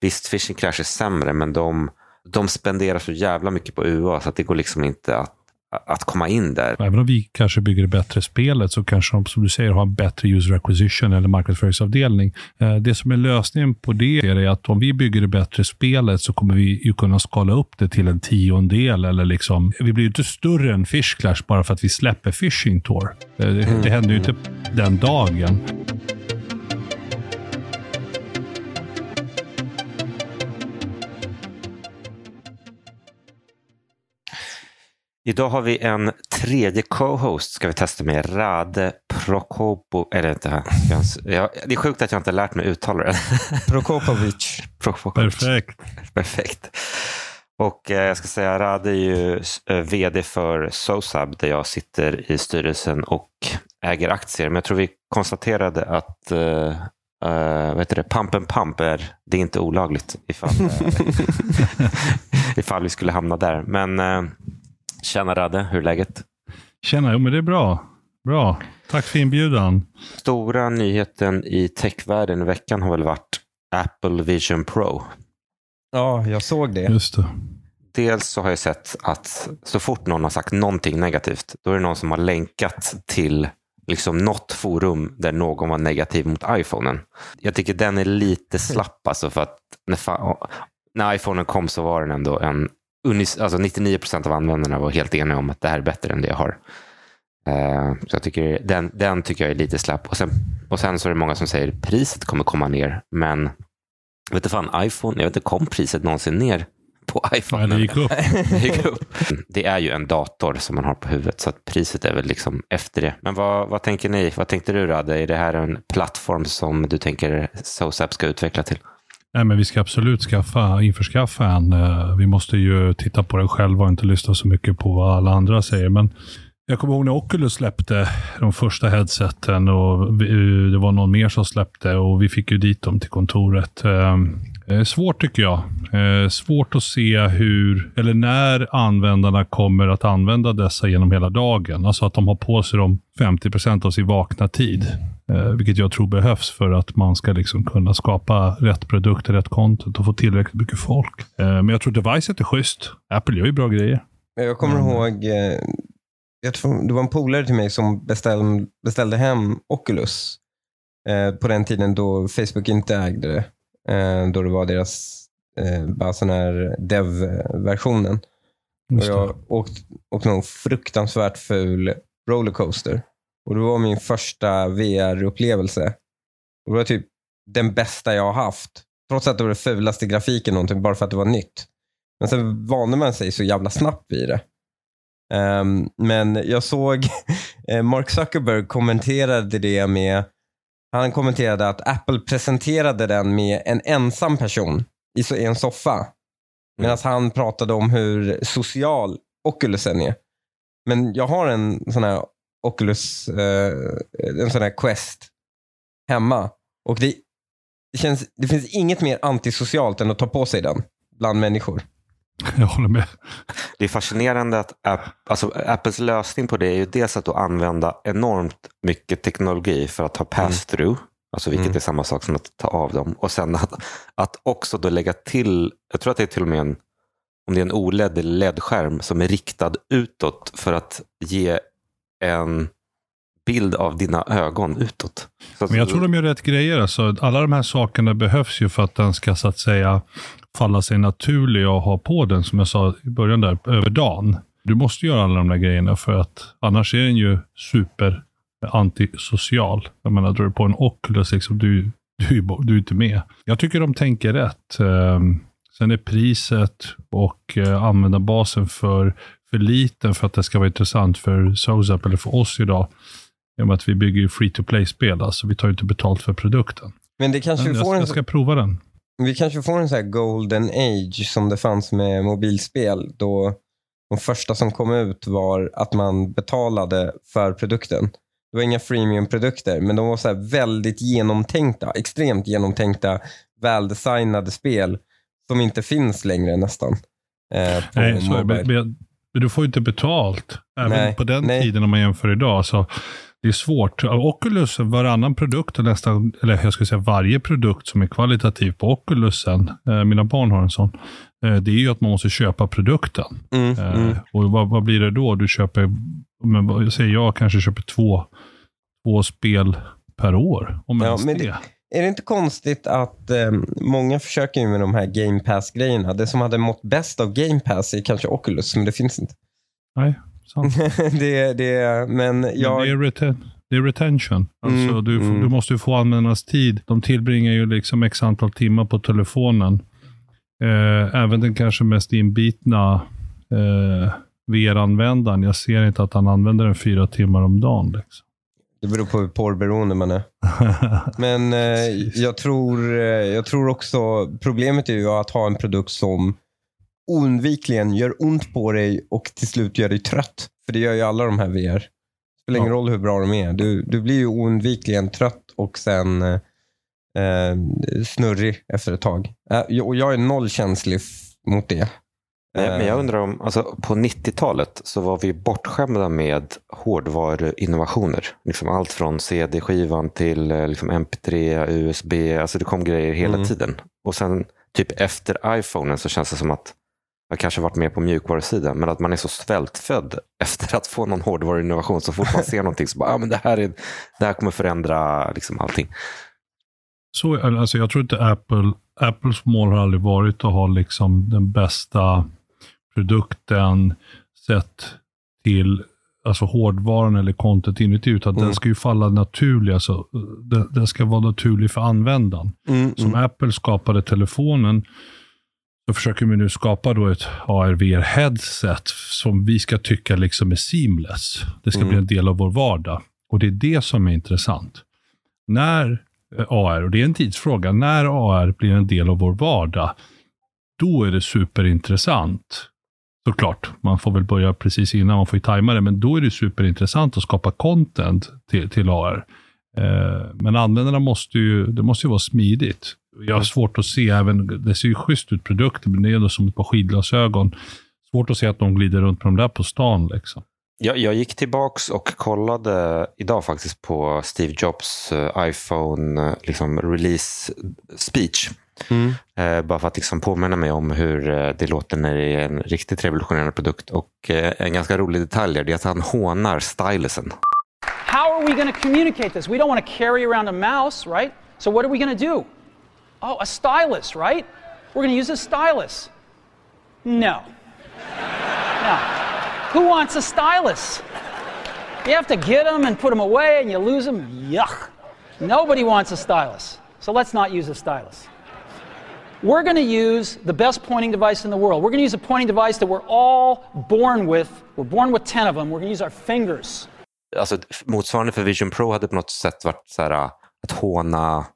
visst, Fishing Clash är sämre, men de, de spenderar så jävla mycket på UA så att det går liksom inte att att komma in där. Även om vi kanske bygger det bättre spelet så kanske de, som du säger, har en bättre user acquisition eller marknadsföringsavdelning. Eh, det som är lösningen på det är att om vi bygger det bättre spelet så kommer vi ju kunna skala upp det till en tiondel. Eller liksom, vi blir ju inte större än Fish Clash bara för att vi släpper Fishing Tour. Eh, det, mm. det händer ju inte den dagen. Idag har vi en tredje co-host ska vi testa med. Rade Prokopo... Eller inte, jag, det är sjukt att jag inte lärt mig uttala det. Prokopovic. Prokopovic. Perfekt. Perfekt. Och eh, jag ska säga, Rade är ju eh, vd för SoSub där jag sitter i styrelsen och äger aktier. Men jag tror vi konstaterade att uh, uh, vad heter det? pump and pump är, det är inte olagligt ifall, ifall vi skulle hamna där. Men uh, Tjena Radde, hur är läget? Tjena, jo men det är bra. Bra. Tack för inbjudan. Stora nyheten i techvärlden i veckan har väl varit Apple Vision Pro. Ja, jag såg det. Just det. Dels så har jag sett att så fort någon har sagt någonting negativt, då är det någon som har länkat till liksom något forum där någon var negativ mot iPhonen. Jag tycker den är lite slapp alltså för att när, när iPhonen kom så var den ändå en alltså 99 procent av användarna var helt eniga om att det här är bättre än det jag har. Uh, så jag tycker, den, den tycker jag är lite slapp. Och sen, och sen så är det många som säger priset kommer komma ner. Men vet inte fan, iPhone, jag vet inte, kom priset någonsin ner på iPhone? det gick upp. det, gick upp. det är ju en dator som man har på huvudet, så att priset är väl liksom efter det. Men vad, vad tänker ni? Vad tänkte du Radde? Är det här en plattform som du tänker SOSAP ska utveckla till? Nej, men vi ska absolut skaffa, införskaffa en. Eh, vi måste ju titta på den själva och inte lyssna så mycket på vad alla andra säger. Men jag kommer ihåg när Oculus släppte de första headseten och eh, det var någon mer som släppte och vi fick ju dit dem till kontoret. Ehm, eh, svårt tycker jag. Svårt att se hur, eller när användarna kommer att använda dessa genom hela dagen. Alltså att de har på sig dem 50% av sin vakna tid. Eh, vilket jag tror behövs för att man ska liksom kunna skapa rätt produkter, rätt content och få tillräckligt mycket folk. Eh, men jag tror devicet är schysst. Apple gör ju bra grejer. Jag kommer mm. ihåg, eh, jag tror, det var en polare till mig som beställ, beställde hem Oculus på den tiden då Facebook inte ägde det. Då det var deras bara sån här dev-versionen. Och jag åkte, åkte någon fruktansvärt ful rollercoaster. Och Det var min första VR-upplevelse. Det var typ den bästa jag har haft. Trots att det var den fulaste grafiken någonting, bara för att det var nytt. Men sen vande man sig så jävla snabbt vid det. Um, men jag såg eh, Mark Zuckerberg kommenterade det med, han kommenterade att Apple presenterade den med en ensam person i en soffa. Medan mm. han pratade om hur social Oculusen är. Men jag har en sån här Oculus, eh, en sån här Quest hemma. Och det, det, känns, det finns inget mer antisocialt än att ta på sig den bland människor. Jag håller med. Det är fascinerande att App, alltså Apples lösning på det är ju dels att använda enormt mycket teknologi för att ha pass-through. Mm. Alltså vilket mm. är samma sak som att ta av dem. Och sen att, att också då lägga till, jag tror att det är till och med en, om det är en OLED eller LED-skärm som är riktad utåt för att ge en bild av dina ögon utåt. Så Men jag tror de gör rätt grejer. Alltså, alla de här sakerna behövs ju för att den ska så att säga falla sig naturlig att ha på den, som jag sa i början där, över dagen. Du måste göra alla de där grejerna för att annars är den ju super antisocial. Jag menar, drar du på en Oculus, liksom, du, du, du är inte med. Jag tycker de tänker rätt. Ehm, sen är priset och eh, användarbasen för för liten för att det ska vara intressant för Sozap eller för oss idag. I och med att vi bygger free to play-spel, alltså vi tar ju inte betalt för produkten. Men det kanske Men får jag, en... jag ska prova den. Vi kanske får en sån här golden age som det fanns med mobilspel. Då de första som kom ut var att man betalade för produkten. Det var inga freemium-produkter, men de var så väldigt genomtänkta, extremt genomtänkta, väldesignade spel som inte finns längre nästan. Eh, Nej, så, men, men, du får ju inte betalt. Även nej, på den nej. tiden om man jämför idag. Så det är svårt. Oculus, varannan produkt, nästan, eller jag skulle säga varje produkt som är kvalitativ på Oculusen, eh, mina barn har en sån, eh, det är ju att man måste köpa produkten. Mm, Eh, mm. Och vad, vad blir det då? Du köper, men säger jag kanske köper två, två spel per år. Om Ja, ens det. det- Är det inte konstigt att eh, många försöker med de här Game Pass-grejerna. Det som hade mått bäst av Game Pass är kanske Oculus, men det finns inte. Nej, sant. det, det, men Men jag... det, är reten, det är retention. Alltså, Mm, du, mm. du måste ju få användarnas tid. De tillbringar ju liksom x antal timmar på telefonen. Eh, även den kanske mest inbitna eh, VR-användaren. Jag ser inte att han använder den fyra timmar om dagen. Liksom. Det beror på hur porrberoende man är. Men eh, jag, tror, eh, jag tror också, problemet är ju att ha en produkt som oundvikligen gör ont på dig och till slut gör dig trött. För det gör ju alla de här VR. Det spelar ingen Ja. roll hur bra de är. Du, du blir ju oundvikligen trött och sen eh, eh, snurrig efter ett tag. Och jag är nollkänslig f- mot det. Nej, men jag Eh, undrar om, alltså, på 90-talet så var vi bortskämda med hårdvaruinnovationer. Liksom allt från CD-skivan till eh, liksom MP3, USB, alltså det kom grejer hela Mm. tiden. Och sen typ efter iPhonen så känns det som att jag kanske varit mer på mjukvarusidan, men att man är så svältfödd efter att få någon hårdvaruinnovation. Så fort man ser någonting så bara, ah, men det här, är, det här kommer förändra liksom allting. Så, alltså, jag tror inte Apple, Apples mål har aldrig varit att ha liksom den bästa produkten sett till alltså hårdvaran eller content inuti, utan Mm. den ska ju falla naturlig. Alltså, den, den ska vara naturlig för användaren. mm, Som mm. Apple skapade telefonen, så försöker vi nu skapa då ett AR-VR-headset som vi ska tycka liksom är seamless. Det ska Mm. bli en del av vår vardag. Och det är det som är intressant. När eh, AR, och det är en tidsfråga, när AR blir en del av vår vardag, då är det superintressant. Såklart, man får väl börja precis innan, man får ju tajma det, men då är det superintressant att skapa content till, till AR. Eh, men användarna måste ju, det måste ju vara smidigt. Jag har svårt att se, även, det ser ju schysst ut produkten, men det är ändå som ett par skidglasögon. Svårt att se att de glider runt med de där på stan. Liksom. Jag, jag gick tillbaks och kollade idag faktiskt på Steve Jobs eh, iPhone eh, liksom, release speech. Mm. Eh, bara för att liksom påminna mig om hur eh, det låter när det är en riktigt revolutionerande produkt. Och eh, en ganska rolig detalj är att han hånar stylusen. How are we going to communicate this? We don't want to carry around a mouse, right? So what are we going to do? Oh, a stylus, right? We're going to use a stylus. No. No. Who wants a stylus? You have to get them and put them away and you lose them. Yuck. Nobody wants a stylus. So let's not use a stylus. We're going to use the best pointing device in the world. We're going to use a pointing device that we're all born with. We're born with 10 of them. We're going to use our fingers. Alltså, motsvarande för Vision Pro hade på något sätt varit så här, äh, att håna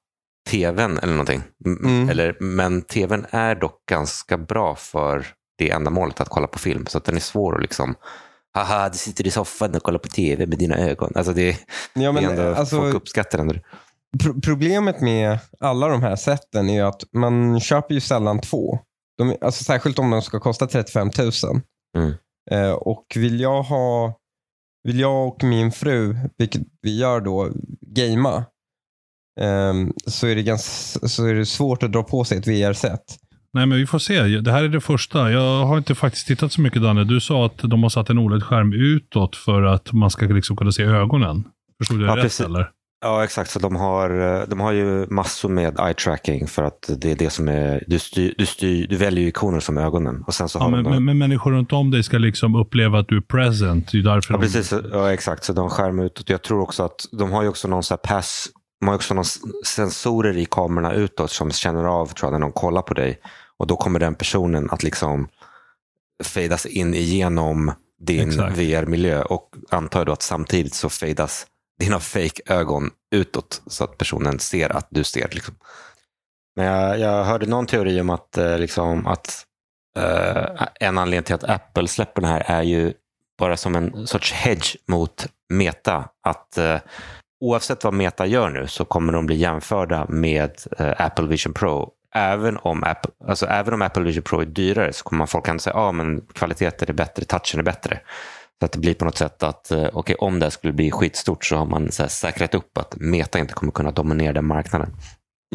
tvn eller någonting. Mm. Eller, men tvn är dock ganska bra för det ändamålet att kolla på film. Så att den är svår att liksom, haha, du sitter i soffan och kollar på tv med dina ögon. Alltså det, Ja, men, det är ändå, alltså, folk uppskattar ändå det. Pro- problemet med alla de här sätten är ju att man köper ju sällan två. De, alltså särskilt om de ska kosta 35 000. Mm. Eh, och vill jag ha, vill jag och min fru, vilket vi gör då, gamea, ehm, så, är det ganska, så är det svårt att dra på sig ett VR-set. Nej, men vi får se. Det här är det första. Jag har inte faktiskt tittat så mycket, Danne. Du sa att de har satt en OLED-skärm utåt för att man ska liksom kunna se ögonen. Förstod jag Ja, rätt, precis. eller? Ja, exakt. Så de har, eh, de har ju massor med eye tracking för att det är det som är, du, styr, du, styr, du väljer ju ikoner som ögonen. Och sen så Ja, men, de, men, människor runt om dig ska liksom uppleva att du är present. Det är därför Ja, de... precis. Ja, exakt. Så de skärmar utåt. Jag tror också att de har ju också någon så pass, de har också någon sensorer i kamerorna utåt som känner av tror jag, när de kollar på dig. Och då kommer den personen att liksom fadas in igenom din. VR-miljö. Och antar då att samtidigt så fadas dina fake-ögon utåt så att personen ser att du ser. Liksom. Men jag, jag hörde någon teori om att, eh, liksom, att eh, en anledning till att Apple släpper den här är ju bara som en sorts hedge mot Meta. Att eh, oavsett vad Meta gör nu så kommer de bli jämförda med eh, Apple Vision Pro. Även om, Apple, alltså, även om Apple Vision Pro är dyrare så kommer folk ändå säga att ah, men kvaliteten är bättre, touchen är bättre. Så att det blir på något sätt att eh, okay, om det här skulle bli skitstort så har man så här, säkrat upp att Meta inte kommer kunna dominera den marknaden.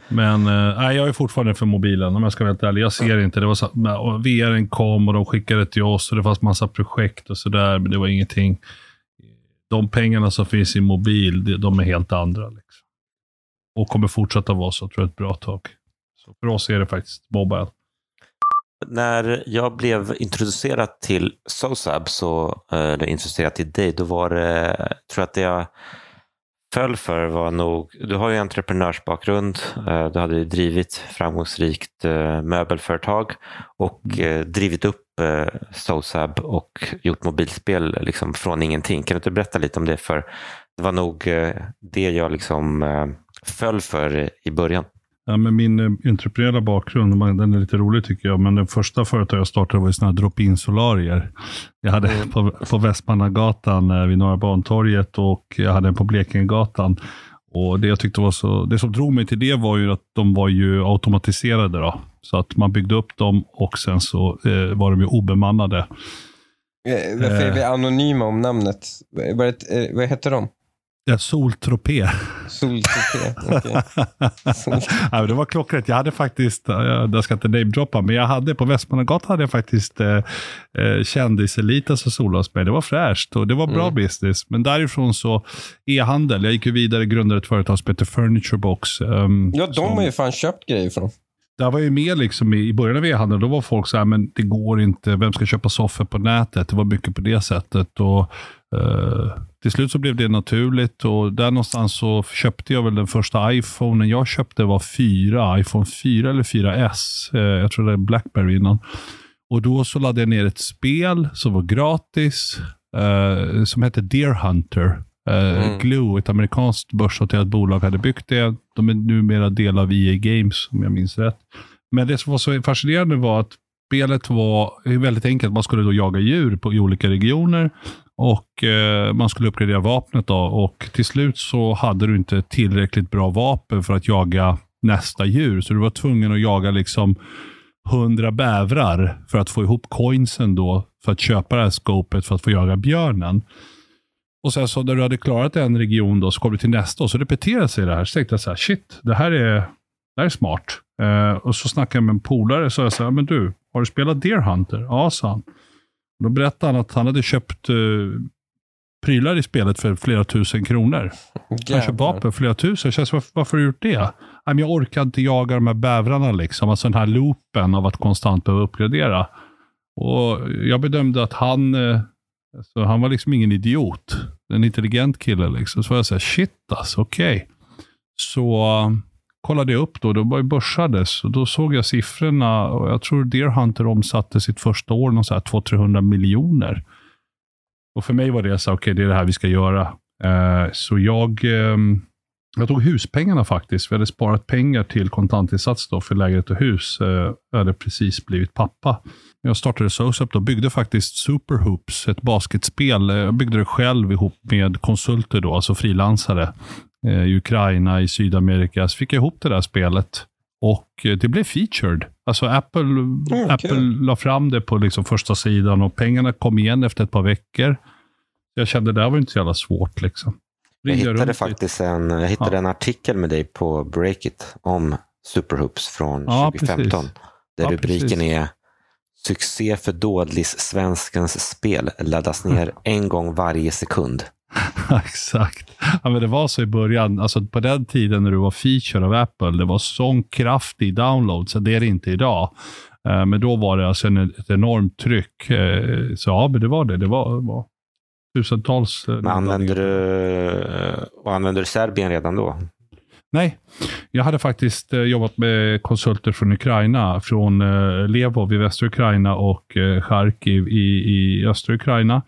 Men eh, jag är fortfarande för mobilen om jag ska vara helt ärlig. Jag ser inte. Det var så, VR kom och de skickade till oss och det fanns massa projekt och sådär. Men det var ingenting. De pengarna som finns i mobil, de är helt andra. Liksom. Och kommer fortsätta vara så, tror jag, ett bra tag. Så för oss är det faktiskt Mobile. När jag blev introducerad till SOSAB, så, eller introducerad till dig, då var det, tror jag att det jag föll för var nog, du har ju entreprenörsbakgrund, eh, du hade ju drivit framgångsrikt eh, möbelföretag och mm. eh, drivit upp SOSAB och gjort mobilspel liksom från ingenting. Kan du inte berätta lite om det? För det var nog det jag liksom föll för i början. Ja, men min eh, entreprenöriella bakgrund, den är lite rolig tycker jag. Men den första företaget jag startade var sådana drop-in solarier. Jag hade mm. på, på Västmannagatan eh, vid Norra Bantorget och jag hade en på Blekingegatan. Och det jag tyckte var så, det som drog mig till det var ju att de var ju automatiserade. Då. Så att man byggde upp dem och sen så eh, var de ju obemannade. Eh, varför är vi anonyma om namnet? Vad, vad heter de? Ja, Soltropé. Soltropé, okay. ja, Det var klockrent. Jag hade faktiskt, jag ska inte namedroppa, men jag hade på Västmannagatan hade jag faktiskt eh, eh kändiseliten som solade hos mig. Det var fräscht och det var bra mm. business. Men därifrån så, e-handel. Jag gick ju vidare, grundade ett företag som heter Furniture Box. Um, ja, de som, har ju fan köpt grejer från. Där var ju med liksom i, i början av e-handeln. Då var folk så här, men det går inte. Vem ska köpa soffor på nätet? Det var mycket på det sättet. Och, uh, till slut så blev det naturligt och där någonstans så köpte jag väl den första iPhonen jag köpte var 4, iPhone 4 eller 4S. Eh, jag tror det är Blackberry innan. Och då så laddade jag ner ett spel som var gratis, eh, som hette Deer Hunter. Eh, mm. Glue, ett amerikanskt börsnoterat bolag, hade byggt det. De är numera del av EA Games, om jag minns rätt. Men det som var så fascinerande var att spelet var väldigt enkelt. Man skulle då jaga djur på, i olika regioner och eh, Man skulle uppgradera vapnet då, och till slut så hade du inte tillräckligt bra vapen för att jaga nästa djur. Så du var tvungen att jaga liksom hundra bävrar för att få ihop coinsen då för att köpa det här scopet för att få jaga björnen. Och sen så när du hade klarat en region då, så kom du till nästa och så repeterade sig det här. Så tänkte jag så här, shit, det här är, det här är smart. Eh, och så snackade jag med en polare och sa så här, men du, har du spelat Deer Hunter? Ja, sa han. Då berättade han att han hade köpt uh, prylar i spelet för flera tusen kronor. Han köpte vapen för flera tusen. Känns, varför, varför har du gjort det? jag orkar inte jaga de här bävrarna. Liksom. Alltså den här loopen av att konstant behöva uppgradera. Och jag bedömde att han, uh, alltså, han var liksom ingen idiot. En intelligent kille. Liksom. Så jag sa, shit alltså, okej. Okay. Så kollade jag upp då, det var ju börsades och då såg jag siffrorna och jag tror Deer Hunter omsatte sitt första år 200-300 miljoner. Och för mig var det så okej, okay, det är det här vi ska göra. Eh, så jag, eh, jag tog huspengarna faktiskt. Vi hade sparat pengar till kontantinsats då för lägenhet och hus. Eh, jag hade precis blivit pappa. Jag startade SOSUP och byggde faktiskt Superhoops, ett basketspel. Eh, jag byggde det själv ihop med konsulter, då, alltså frilansare. Eh, i Ukraina, i Sydamerika. Så fick jag ihop det där spelet. Och eh, det blev featured. Alltså Apple, mm, Apple cool. la fram det på liksom första sidan och pengarna kom igen efter ett par veckor. Jag kände det där var inte så jävla svårt. Liksom. Jag hittade faktiskt en, jag hittade ja. en artikel med dig på Breakit om Superhoops från ja, 2015. Precis. Där ja, rubriken precis. är Succé för Dådlis-svenskens spel laddas ner en gång varje sekund. Exakt. Ja, men det var så i början. Alltså på den tiden när du var feature av Apple, det var sån kraftig download, så det är det inte idag. Uh, men då var det alltså en, ett enormt tryck. Uh, så ja, men det var det. Det var, var tusentals. Uh, men använder du, använder du Serbien redan då? Nej, jag hade faktiskt jobbat med konsulter från Ukraina, från Levov i västra Ukraina och Charkiv i, i östra Ukraina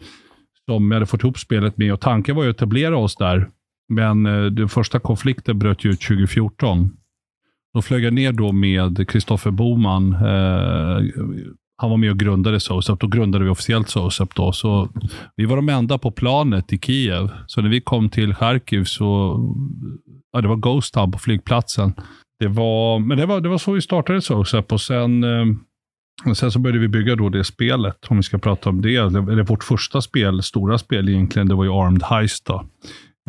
som jag hade fått ihop spelet med. Och tanken var ju att etablera oss där. Men eh, den första konflikten bröt ju ut 2014. Då flög jag ner då med Kristoffer Boman. Eh, han var med och grundade SOSUP. Då grundade vi officiellt SOSUP. Då. Så vi var de enda på planet i Kiev. Så när vi kom till Charkiv så ja, det var Ghost Hub på flygplatsen. Det var, men det var, det var så vi startade SOSUP och sen eh, och sen så började vi bygga då det spelet, om vi ska prata om det. Eller vårt första spel, stora spel egentligen, det var ju Armed Heist. Då.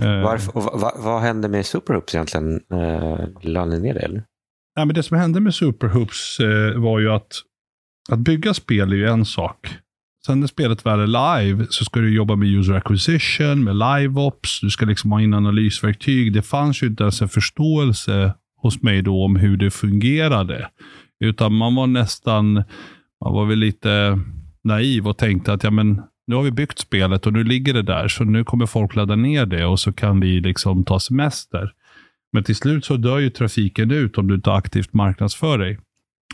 Eh, Varför, va, vad hände med Superhoops egentligen? Eh, ni ner det eller? Ja, men det som hände med Superhoops eh, var ju att, att bygga spel är ju en sak. Sen när spelet väl är live så ska du jobba med user acquisition, med live-ops, du ska liksom ha in analysverktyg. Det fanns ju inte ens en förståelse hos mig då om hur det fungerade. Utan man var nästan, man var väl lite naiv och tänkte att ja, men, nu har vi byggt spelet och nu ligger det där, så nu kommer folk ladda ner det och så kan vi liksom ta semester. Men till slut så dör ju trafiken ut om du inte aktivt marknadsför dig.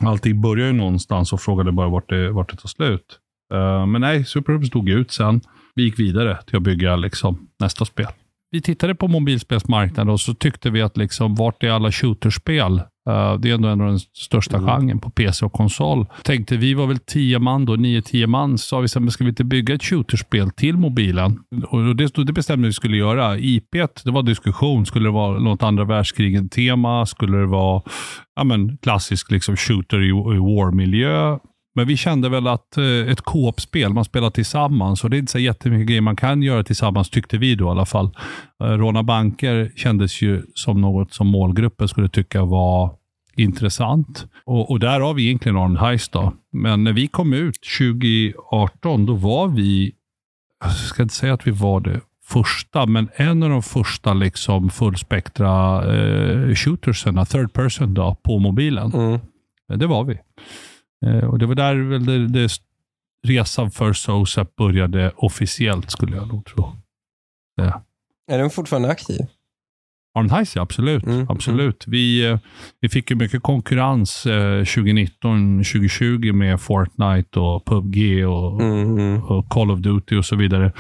Allting börjar ju någonstans och frågade bara vart det, vart det tar slut. Uh, men nej, Superhoops dog ut sen. Vi gick vidare till att bygga liksom, nästa spel. Vi tittade på mobilspelsmarknaden och så tyckte vi att liksom, vart är alla shooterspel? Uh, det är ändå en av den största mm. genren på PC och konsol. Tänkte vi var väl tio man då, nio, tio man. Så sa vi, så men ska vi inte bygga ett shooterspel till mobilen? Och det, det bestämde vi skulle göra. IP, det var diskussion. Skulle det vara något andra världskriget-tema? Skulle det vara ja, men, klassisk liksom, shooter i, i war-miljö? Men vi kände väl att eh, ett co-op-spel, man spelar tillsammans och det är inte så jättemycket grejer man kan göra tillsammans, tyckte vi då i alla fall. Eh, råna banker kändes ju som något som målgruppen skulle tycka var intressant. Och, och där har vi egentligen Armed Heist. Då. Men när vi kom ut 2018, då var vi, jag ska inte säga att vi var det första, men en av de första liksom fullspektra eh, shooterserna, third person då, på mobilen. Mm. Det var vi. Eh, och Det var där väl det, det resan för SOSAP började officiellt, skulle jag nog tro. Det. Är den fortfarande aktiv? Armed Heist, ja, absolut. Mm, absolut. Vi, eh, vi fick ju mycket konkurrens eh, 2019-2020 med Fortnite och PubG och, mm, och, Call of Duty och så vidare.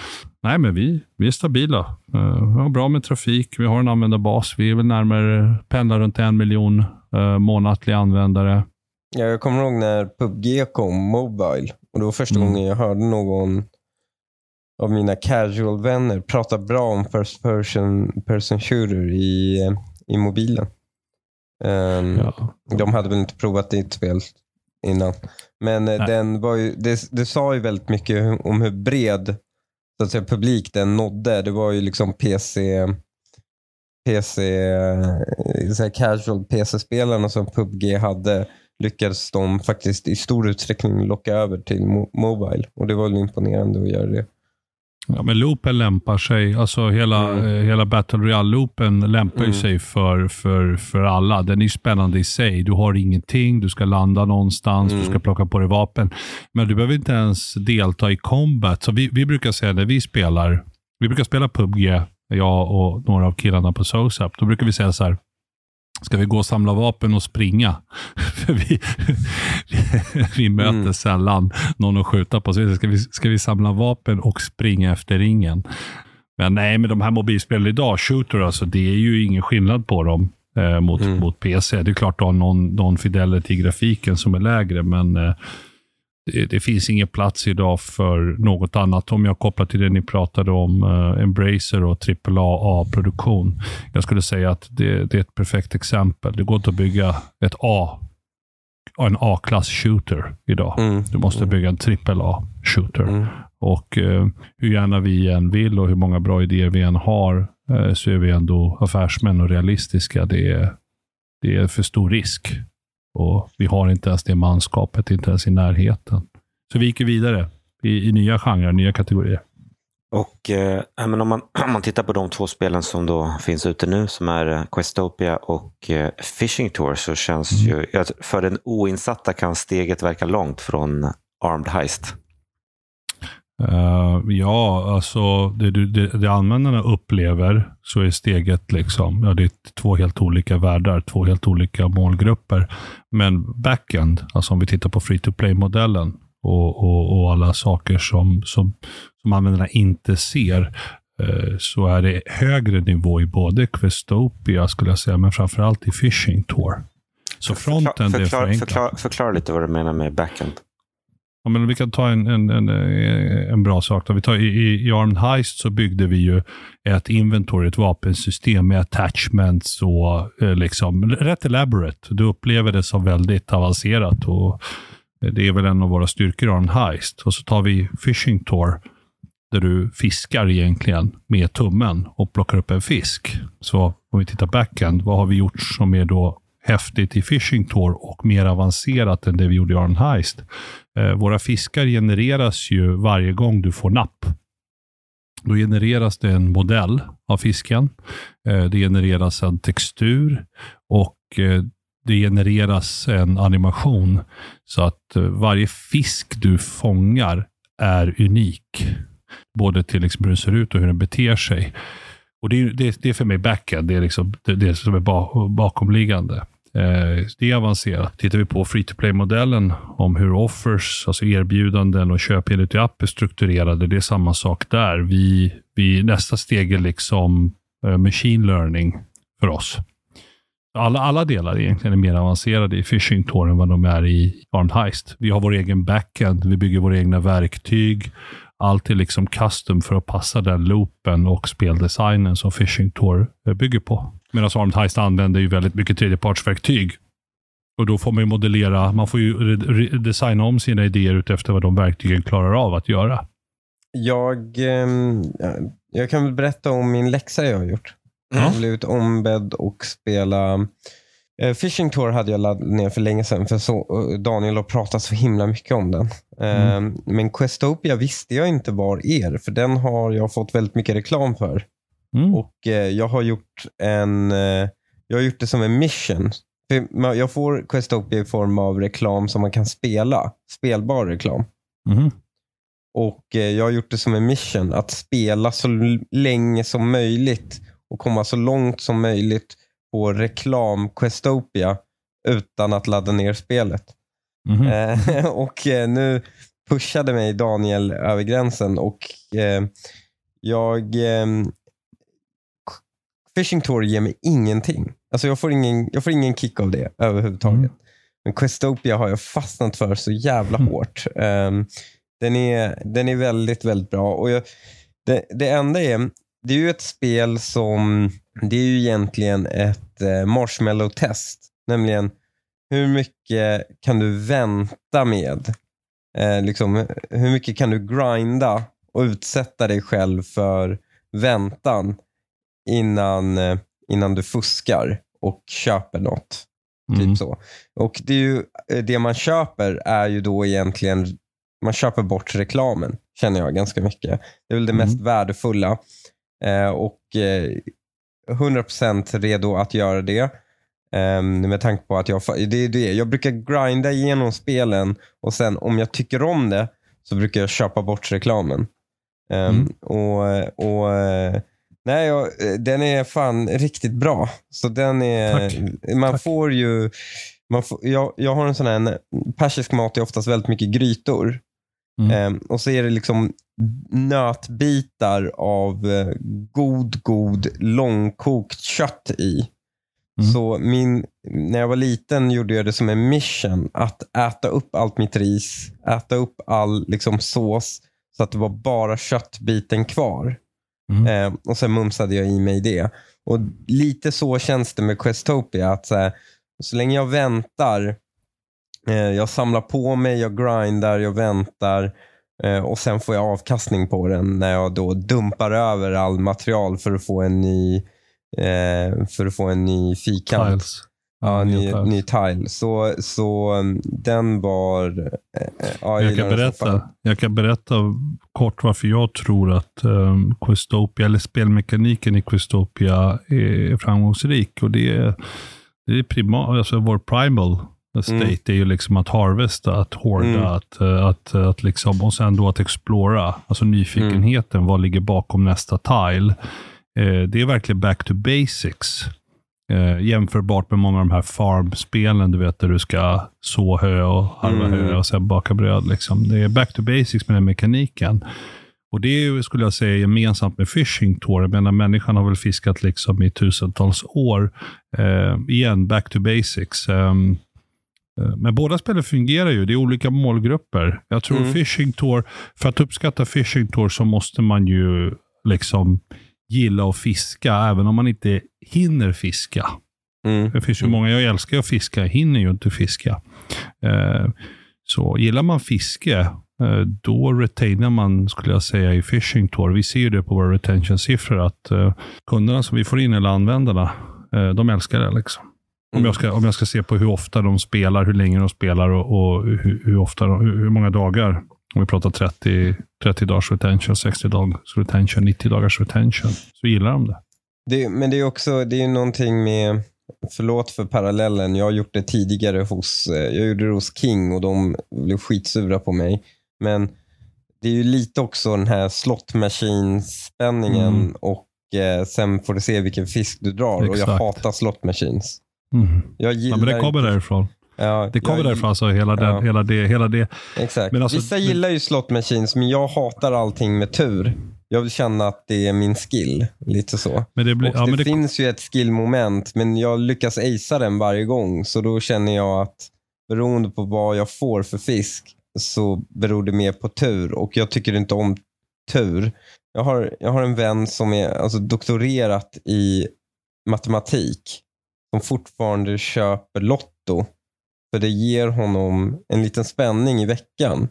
Nej, men vi, vi är stabila. Vi har bra med trafik, vi har en användarbas. Vi är väl närmare, pendlar runt en miljon månatliga användare. Ja, jag kommer ihåg när PubG kom, Mobile. Och det var första mm. gången jag hörde någon av mina casual-vänner prata bra om first person, person shooter i, i mobilen. Um, ja. De hade väl inte provat ett spel innan. Men eh, den var ju, det, det sa ju väldigt mycket om hur bred så att säga, publik den nådde. Det var ju liksom PC, PC eh, så casual PC-spelarna som PubG hade lyckades de faktiskt i stor utsträckning locka över till mo Mobile. Och det var väl imponerande att göra det. Ja, men loopen lämpar sig, alltså hela, mm. eh, hela Battle Royale-loopen lämpar mm. sig för, för, för alla. Den är spännande i sig. Du har ingenting, du ska landa någonstans, mm. du ska plocka på dig vapen. Men du behöver inte ens delta i combat. Så vi, vi brukar säga när vi spelar, vi brukar spela PubG, jag och några av killarna på SOSAP, då brukar vi säga så här, Ska vi gå och samla vapen och springa? För vi, vi möter mm. sällan någon att skjuta på. Så ska vi, ska vi samla vapen och springa efter ringen? Men nej, med de här mobilspelen idag, shooter, alltså, det är ju ingen skillnad på dem eh, mot, mm. mot PC. Det är klart du har någon, någon fidelity i grafiken som är lägre, men eh, det, det, finns ingen plats idag för något annat. Om jag kopplar till det ni pratade om, uh, Embracer och AAA-produktion. Jag skulle säga att det, det, är ett perfekt exempel. Det går inte att bygga ett A, en A-klass shooter idag. Mm. Du måste bygga en AAA-shooter. Mm. Och uh, hur gärna vi än vill och hur många bra idéer vi än har, uh, så är vi ändå affärsmän och realistiska. Det är, det är för stor risk och vi har inte ens det manskapet, inte ens i närheten. Så vi gick vidare i, i nya genrer, nya kategorier. Och eh, men om, man, om man tittar på de två spelen som då finns ute nu, som är eh, Questopia och eh, Fishing Tour, så känns mm. ju, för den oinsatta kan steget verka långt från Armed Heist. Uh, ja, alltså det, det, det användarna upplever så är steget liksom, ja, det är två helt olika världar, två helt olika målgrupper. Men backend, alltså om vi tittar på free to play-modellen och, och, och, alla saker som, som, som användarna inte ser, uh, så är det högre nivå i både Questopia, skulle jag säga, men framförallt i Fishing Tour. Så fronten förklar, förklar, är förenklat. Förklara, förklara lite vad du menar med backend. Ja, men vi kan ta en, en, en, eh, en bra sak. Då. Vi tar, i, I Armed Heist så byggde vi ju ett inventory, ett vapensystem med attachments och eh, liksom, rätt elaborate. Du upplever det som väldigt avancerat och Det är väl en av våra styrkor, i Armed heist. Och så tar vi Fishing Tour, där du fiskar egentligen med tummen och plockar upp en fisk. Så om vi tittar backend, vad har vi gjort som är då häftigt i Fishing Tour och mer avancerat än det vi gjorde i Arn Heist? Eh, våra fiskar genereras ju varje gång du får napp. Då genereras det en modell av fisken. Eh, det genereras en textur och eh, det genereras en animation. Så att eh, varje fisk du fångar är unik. Både till liksom hur den ser ut och hur den beter sig. Och Det är, det, det är för mig backend. Det är liksom det, det som är bakomliggande. Eh, det är avancerat. Tittar vi på free to play-modellen om hur offers, alltså erbjudanden och köp enligt app är strukturerade, det är samma sak där. Vi, vi, nästa steg är liksom eh, machine learning för oss. Alla, alla delar egentligen är mer avancerade i phishing Tour än vad de är i Armed Heist. Vi har vår egen backend, vi bygger våra egna verktyg. Allt är liksom custom för att passa den loopen och speldesignen som phishing Tour bygger på. Medan Armed Heist använder ju väldigt mycket tredjepartsverktyg. Och då får man ju modellera, man får ju designa om sina idéer utefter vad de verktygen klarar av att göra. Jag, eh, jag kan väl berätta om min läxa jag har gjort. Jag har blivit ombedd och spela eh, Fishing Tour hade jag laddat ner för länge sedan för så, Daniel har pratat så himla mycket om den. Mm. Eh, men Questopia visste jag inte var er, för den har jag fått väldigt mycket reklam för. Mm. Och eh, jag har gjort en eh, jag har gjort det som en mission. För jag får Questopia i form av reklam som man kan spela. Spelbar reklam. Mm. Och eh, jag har gjort det som en mission att spela så länge som möjligt och komma så långt som möjligt på reklam Questopia utan att ladda ner spelet. Mm. och nu pushade mig Daniel över gränsen och jag Fishing Tour ger mig ingenting. Alltså jag, får ingen, jag får ingen kick av det överhuvudtaget. Mm. Men Questopia har jag fastnat för så jävla mm. hårt. Um, den, är, den är väldigt, väldigt bra. Och jag, det, det enda är, det är ju ett spel som, det är ju egentligen ett eh, marshmallow-test. Nämligen, hur mycket kan du vänta med? Eh, liksom, hur mycket kan du grinda och utsätta dig själv för väntan innan, eh, innan du fuskar och köper något. Typ mm. Typ så. Och det, är ju, eh, det man köper är ju då egentligen, man köper bort reklamen, känner jag ganska mycket. Det är väl det mm. mest värdefulla. Eh, och eh, 100% redo att göra det. Um, med tanke på att jag, det är det. jag brukar grinda igenom spelen och sen om jag tycker om det så brukar jag köpa bort reklamen. Um, mm. och, och Nej, jag, den är fan riktigt bra. Så den är, Tack. Man Tack. får ju, man får, jag, jag har en sån här, persisk mat är oftast väldigt mycket grytor. Mm. Ehm, och så är det liksom nötbitar av eh, god, god långkokt kött i. Mm. Så min, när jag var liten gjorde jag det som en mission att äta upp allt mitt ris, äta upp all liksom, sås så att det var bara köttbiten kvar. Mm. Eh, och sen mumsade jag i mig det. Och Lite så känns det med Questopia. Att så, här, så länge jag väntar, eh, jag samlar på mig, jag grindar, jag väntar eh, och sen får jag avkastning på den när jag då dumpar över all material för att få en ny, eh, för att få en ny fikant. Tiles. Ja, ny, ny tile. Så, så um, den var... Äh, ja, jag, kan berätta, jag kan berätta kort varför jag tror att um, Questopia, eller spelmekaniken i Questopia är framgångsrik. Och det är, det är prima, alltså vår primal state mm. är ju liksom att harvesta, att hårda, mm. att, uh, att, att liksom, och sen då att explora. Alltså nyfikenheten, mm. vad ligger bakom nästa tile? Uh, det är verkligen back to basics. Eh, jämförbart med många av de här farmspelen, du vet, där du ska så hö och harva mm. hö och sen baka bröd. Liksom. Det är back to basics med den mekaniken. Och Det är, skulle jag säga gemensamt med fishing tour. Jag menar, människan har väl fiskat liksom i tusentals år. Eh, igen, back to basics. Um, men båda spelen fungerar ju. Det är olika målgrupper. Jag tror mm. fishing tour, för att uppskatta fishing tour så måste man ju liksom gilla att fiska, även om man inte hinner fiska. Mm. Det finns ju många, jag älskar att fiska, jag hinner ju inte fiska. Eh, Så gillar man fiske, eh, då retainar man, skulle jag säga, i Fishing Tour. Vi ser ju det på våra retention-siffror, att eh, kunderna som vi får in, eller användarna, de älskar det. Liksom. Om, jag ska, om jag ska se på hur ofta de spelar, hur länge de spelar och, och hur, hur, ofta, de- hur, hur många dagar. Om vi pratar 30, 30 dagars retention, 60 dagars retention, 90 dagars retention, så gillar de det. Det, men det är också det är någonting med, förlåt för parallellen, jag har gjort det tidigare hos, eh, jag gjorde det hos King och de blev skitsura på mig. Men det är ju lite också den här slot machine-spänningen Mm. och eh, sen får du se vilken fisk du drar. Och jag Exakt. hatar slot machines. Mm. Jag Ja, gillar men det kommer inte- därifrån. Ja, Det kommer jag- därifrån, alltså, hela, den, Ja. hela, det, hela det. Exakt. Men alltså, Vissa gillar ju slot machines, men jag hatar allting med tur. Jag vill känna att det är min skill. Lite så. Men det, blir, Och ja, det, men det, finns ju ett skillmoment, men jag lyckas acea den varje gång. Så då känner jag att beroende på vad jag får för fisk så beror det mer på tur. Och jag tycker inte om tur. Jag har, jag har en vän som är alltså, doktorerat i matematik som fortfarande köper Lotto. För det ger honom en liten spänning i veckan.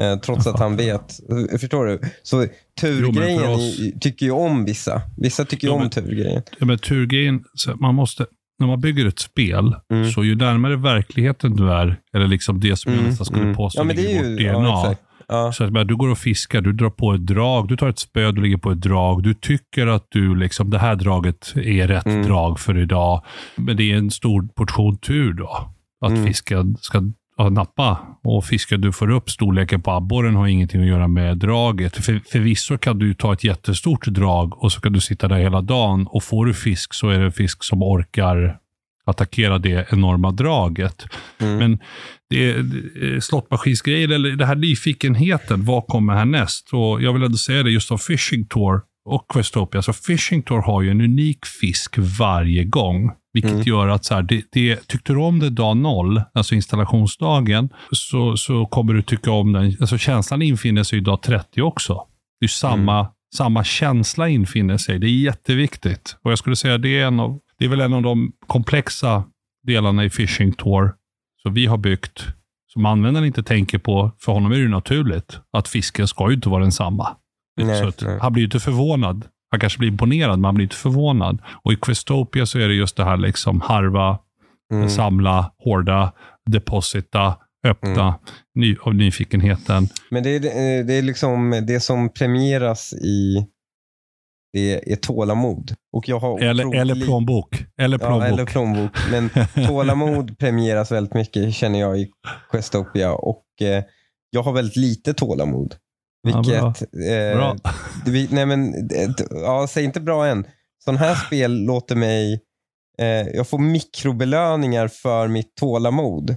Eh, trots att han vet. Förstår du? Så turgrejen för oss- tycker ju om vissa. Vissa tycker ju Jo, om men- turgrejen. ja, men turgrejen, man måste, när man bygger ett spel, Mm. så ju närmare verkligheten du är, eller liksom det som jag Mm, nästan skulle mm. påstå Ja, men det är i ju... vårt Ja, DNA. exakt. Ja. Så att bara, du går och fiskar, du drar på ett drag, du tar ett spö, du ligger på ett drag. Du tycker att du liksom, det här draget är rätt Mm. drag för idag. Men det är en stor portion tur då. Att Mm. fisken ska ja, nappa. Och fisken du får upp, storleken på abborren har ingenting att göra med draget. För, förvisso kan du ta ett jättestort drag och så kan du sitta där hela dagen. Och får du fisk så är det en fisk som orkar attackera det enorma draget. Mm. Men det det- slottmaskinsgrejer, eller det här nyfikenheten, vad kommer härnäst? Och jag vill ändå säga det just om Fishing Tour och Questopia. Så Fishing Tour har ju en unik fisk varje gång. Vilket Mm. gör att så här, det, det, tyckte du om det dag noll, alltså installationsdagen, så, så kommer du tycka om den. Alltså känslan infinner sig ju dag 30 också. Det är samma, samma känsla infinner sig. Det är jätteviktigt. Och jag skulle säga det är, en av, det är väl en av de komplexa delarna i Fishing Tour som vi har byggt, som användaren inte tänker på. För honom är det naturligt att fisken ska ju inte vara densamma. Nej, så nej. han blir ju inte förvånad. Han kanske blir imponerad, men han blir inte förvånad. Och i Questopia så är det just det här liksom harva, Mm. samla, hårda, deposita, öppna, ny, av nyfikenheten. Men det är, eh, det är liksom det som premieras i det är tålamod. Och jag har Eller, otroligt eller plånbok. Eller Ja, plånbok. eller plånbok. Men tålamod premieras väldigt mycket känner jag i Questopia. Och eh, jag har väldigt lite tålamod. Ja, Vilket... bra. eh, Bra. vi- nej men, eh, ja, säg inte bra än. Sån här spel låter mig... Eh, jag får mikrobelöningar för mitt tålamod.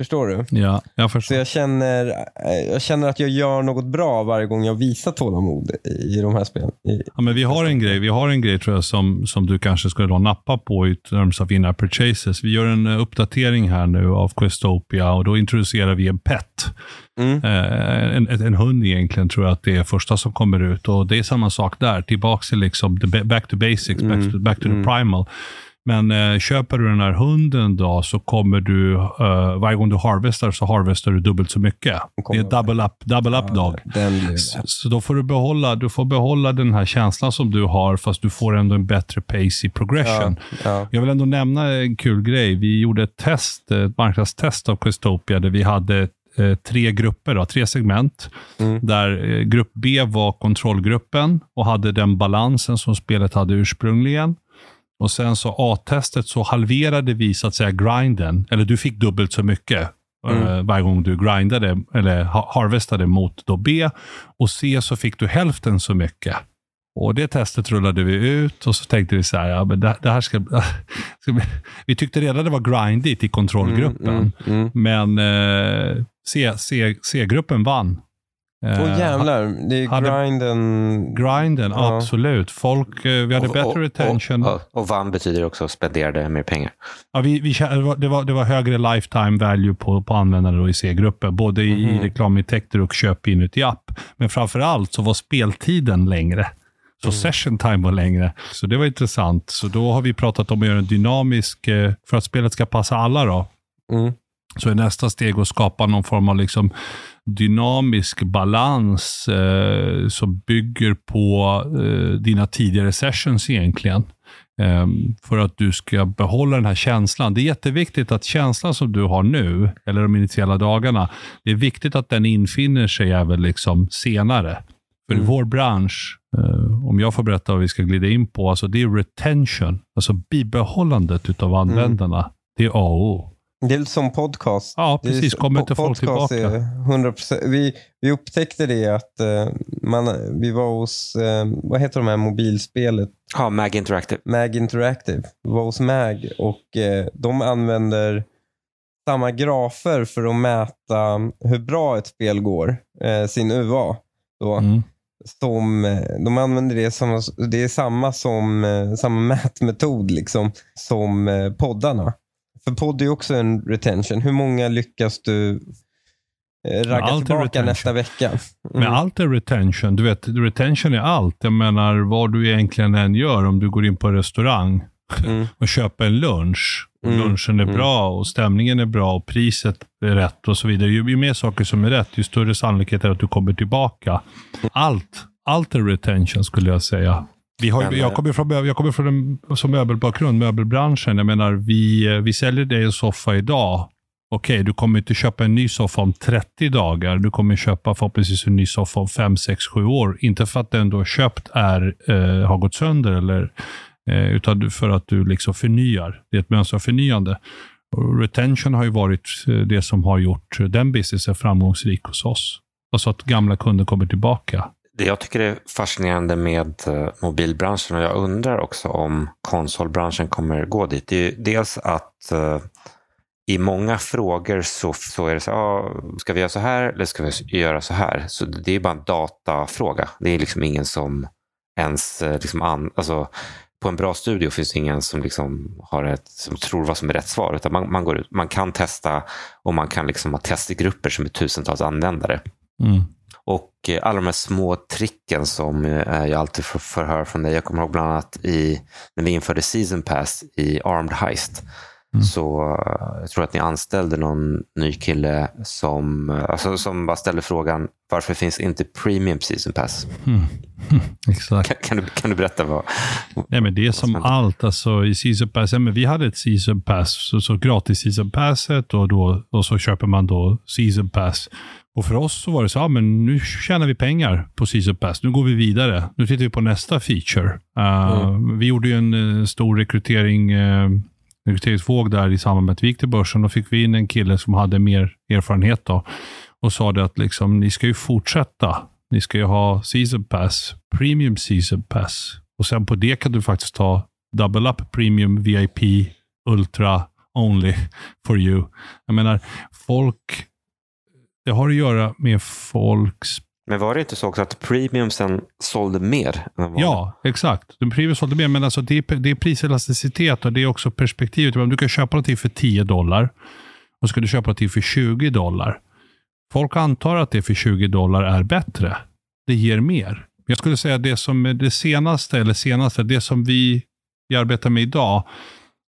Förstår du? Ja, jag Så förstår. jag känner, eh, jag känner att jag gör något bra varje gång jag visar tålamod i de här spelen. Ja, men vi har en grej, vi har en grej tror jag som, som du kanske skulle då nappa på i terms of in-app purchases. Vi gör en eh, uppdatering här nu av Questopia och då introducerar vi en pet. Mm. Eh, en, en, hund egentligen tror jag att det är första som kommer ut. Och Det är samma sak där. Tillbaka till liksom the, ba- back to basics, back to, back to the Mm. primal. Men eh, köper du den här hunden då så kommer du, eh, varje gång du harvestar så harvestar du dubbelt så mycket. Det är double up, double up dog. Den blir Så, så då får du behålla, du får behålla den här känslan som du har, fast du får ändå en bättre pace i progression. ja. Jag vill ändå nämna en kul grej. Vi gjorde ett test, ett marknadstest av Questopia, där vi hade eh, tre grupper, då, tre segment. Mm. Där eh, grupp B var kontrollgruppen och hade den balansen som spelet hade ursprungligen. Och sen så A-testet så halverade vi så att säga grinden, eller du fick dubbelt så mycket Mm. eh, varje gång du grindade eller ha- harvestade mot då B. Och C så fick du hälften så mycket. Och Det testet rullade vi ut och så tänkte vi så här, ja, men det, det här ska, ska vi, vi tyckte redan det var grindigt i kontrollgruppen. Mm, mm, mm. Men eh, C- C- C-gruppen vann. Eh, Åh jävlar, det är hade- grinden. Grinden, Ja. absolut. Folk, eh, vi hade Och- bättre och- retention. Och, och, och vann betyder också spenderade mer pengar. Ja, vi, vi, det, var, det, var, högre lifetime value på, på användare i C-gruppen. Både i, i Mhm. reklamintäkter och köp inuti app. Men framför allt så var speltiden längre. Så session time var längre. Så det var intressant. Så då har vi pratat om att göra en dynamisk, eh, för att spelet ska passa alla då, Mm. så är nästa steg att skapa någon form av liksom dynamisk balans eh, som bygger på eh, dina tidigare sessions egentligen. Eh, för att du ska behålla den här känslan. Det är jätteviktigt att känslan som du har nu, eller de initiala dagarna, det är viktigt att den infinner sig även liksom senare. För i Mm. vår bransch, eh, om jag får berätta vad vi ska glida in på, alltså det är retention, alltså bibehållandet utav användarna. Det är A och O. Det är som podcast. Ja, precis. Kommer inte folk tillbaka? är 100%. Vi, vi upptäckte det att eh, man, vi var hos, eh, vad heter de här mobilspelet? Ja, Mag Interactive. Mag Interactive. Vi var hos Mag och eh, de använder samma grafer för att mäta hur bra ett spel går, sin UA. Då, Mm. som, de använder det som, det är samma som samma mätmetod liksom, som poddarna. För podd är också en retention. Hur många lyckas du eh, ragga allt tillbaka retention. nästa vecka? Men Mm. allt är retention. Du vet, retention är allt. Jag menar, vad du egentligen än gör, om du går in på en restaurang Mm. och köper en lunch, och Mm. lunchen är Mm. bra och stämningen är bra och priset är rätt och så vidare. Ju, ju mer saker som är rätt, ju större sannolikhet är att du kommer tillbaka. Allt, allt är retention skulle jag säga. Vi har, Men, jag eh, kommer från, jag kommer från en som möbelbakgrund, möbelbranschen. Jag menar, vi, eh, vi säljer dig en soffa idag. Okej, du kommer inte köpa en ny soffa om 30 dagar. Du kommer köpa förhoppningsvis en ny soffa om 5, 6, 7 år. Inte för att den du har köpt är, eh, har gått sönder, eller, eh, utan för att du liksom förnyar. Det är ett mönster av förnyande. Retention har ju varit eh, det som har gjort den businessen framgångsrik hos oss. Alltså att gamla kunder kommer tillbaka. Det jag tycker är fascinerande med eh, mobilbranschen och jag undrar också om konsolbranschen kommer gå dit. Det är ju dels att eh, i många frågor så, så är det så här, ah, ska vi göra så här eller ska vi göra så här? Så det är bara en datafråga. Det är liksom ingen som ens, eh, liksom an, alltså, på en bra studio finns det ingen som, liksom har ett, som tror vad som är rätt svar. Utan man, man, går ut, man kan testa och man kan liksom ha testgrupper som är tusentals användare. Mm. Och eh, alla de här små tricken som eh, jag alltid får får höra från dig. Jag kommer ihåg bland annat i, när vi införde Season Pass i Armed Heist. Mm. Så eh, jag tror att ni anställde någon ny kille som, alltså, som bara ställde frågan varför finns inte Premium Season Pass? Mm. Exakt. Kan, kan, du, kan du berätta vad? Nej, men det är som allt. Alltså, I season pass, ja, men vi hade ett season pass, så, så gratis season passet och, då, och så köper man då season pass. Och för oss så var det så, ja, men nu tjänar vi pengar på season pass. Nu går vi vidare. Nu tittar vi på nästa feature. Uh, Vi gjorde ju en eh, stor rekrytering, uh, rekryteringsvåg där i samband med att vi gick till börsen. Då fick vi in en kille som hade mer erfarenhet då, och sa det att liksom, ni ska ju fortsätta. Ni ska ju ha season pass, premium season pass. Och sen på det kan du faktiskt ta double up premium VIP ultra only for you. Jag menar, folk, det har att göra med folks Men var det inte så också att Premium sen sålde mer? Ja, exakt. De premium sålde mer, men alltså det, är, det är priselasticitet och det är också perspektivet. Om du kan köpa någonting för 10 dollar och ska du köpa någonting för 20 dollar. Folk antar att det för 20 dollar är bättre. Det ger mer. Jag skulle säga det som är det senaste, eller senaste, det som vi, vi arbetar med idag,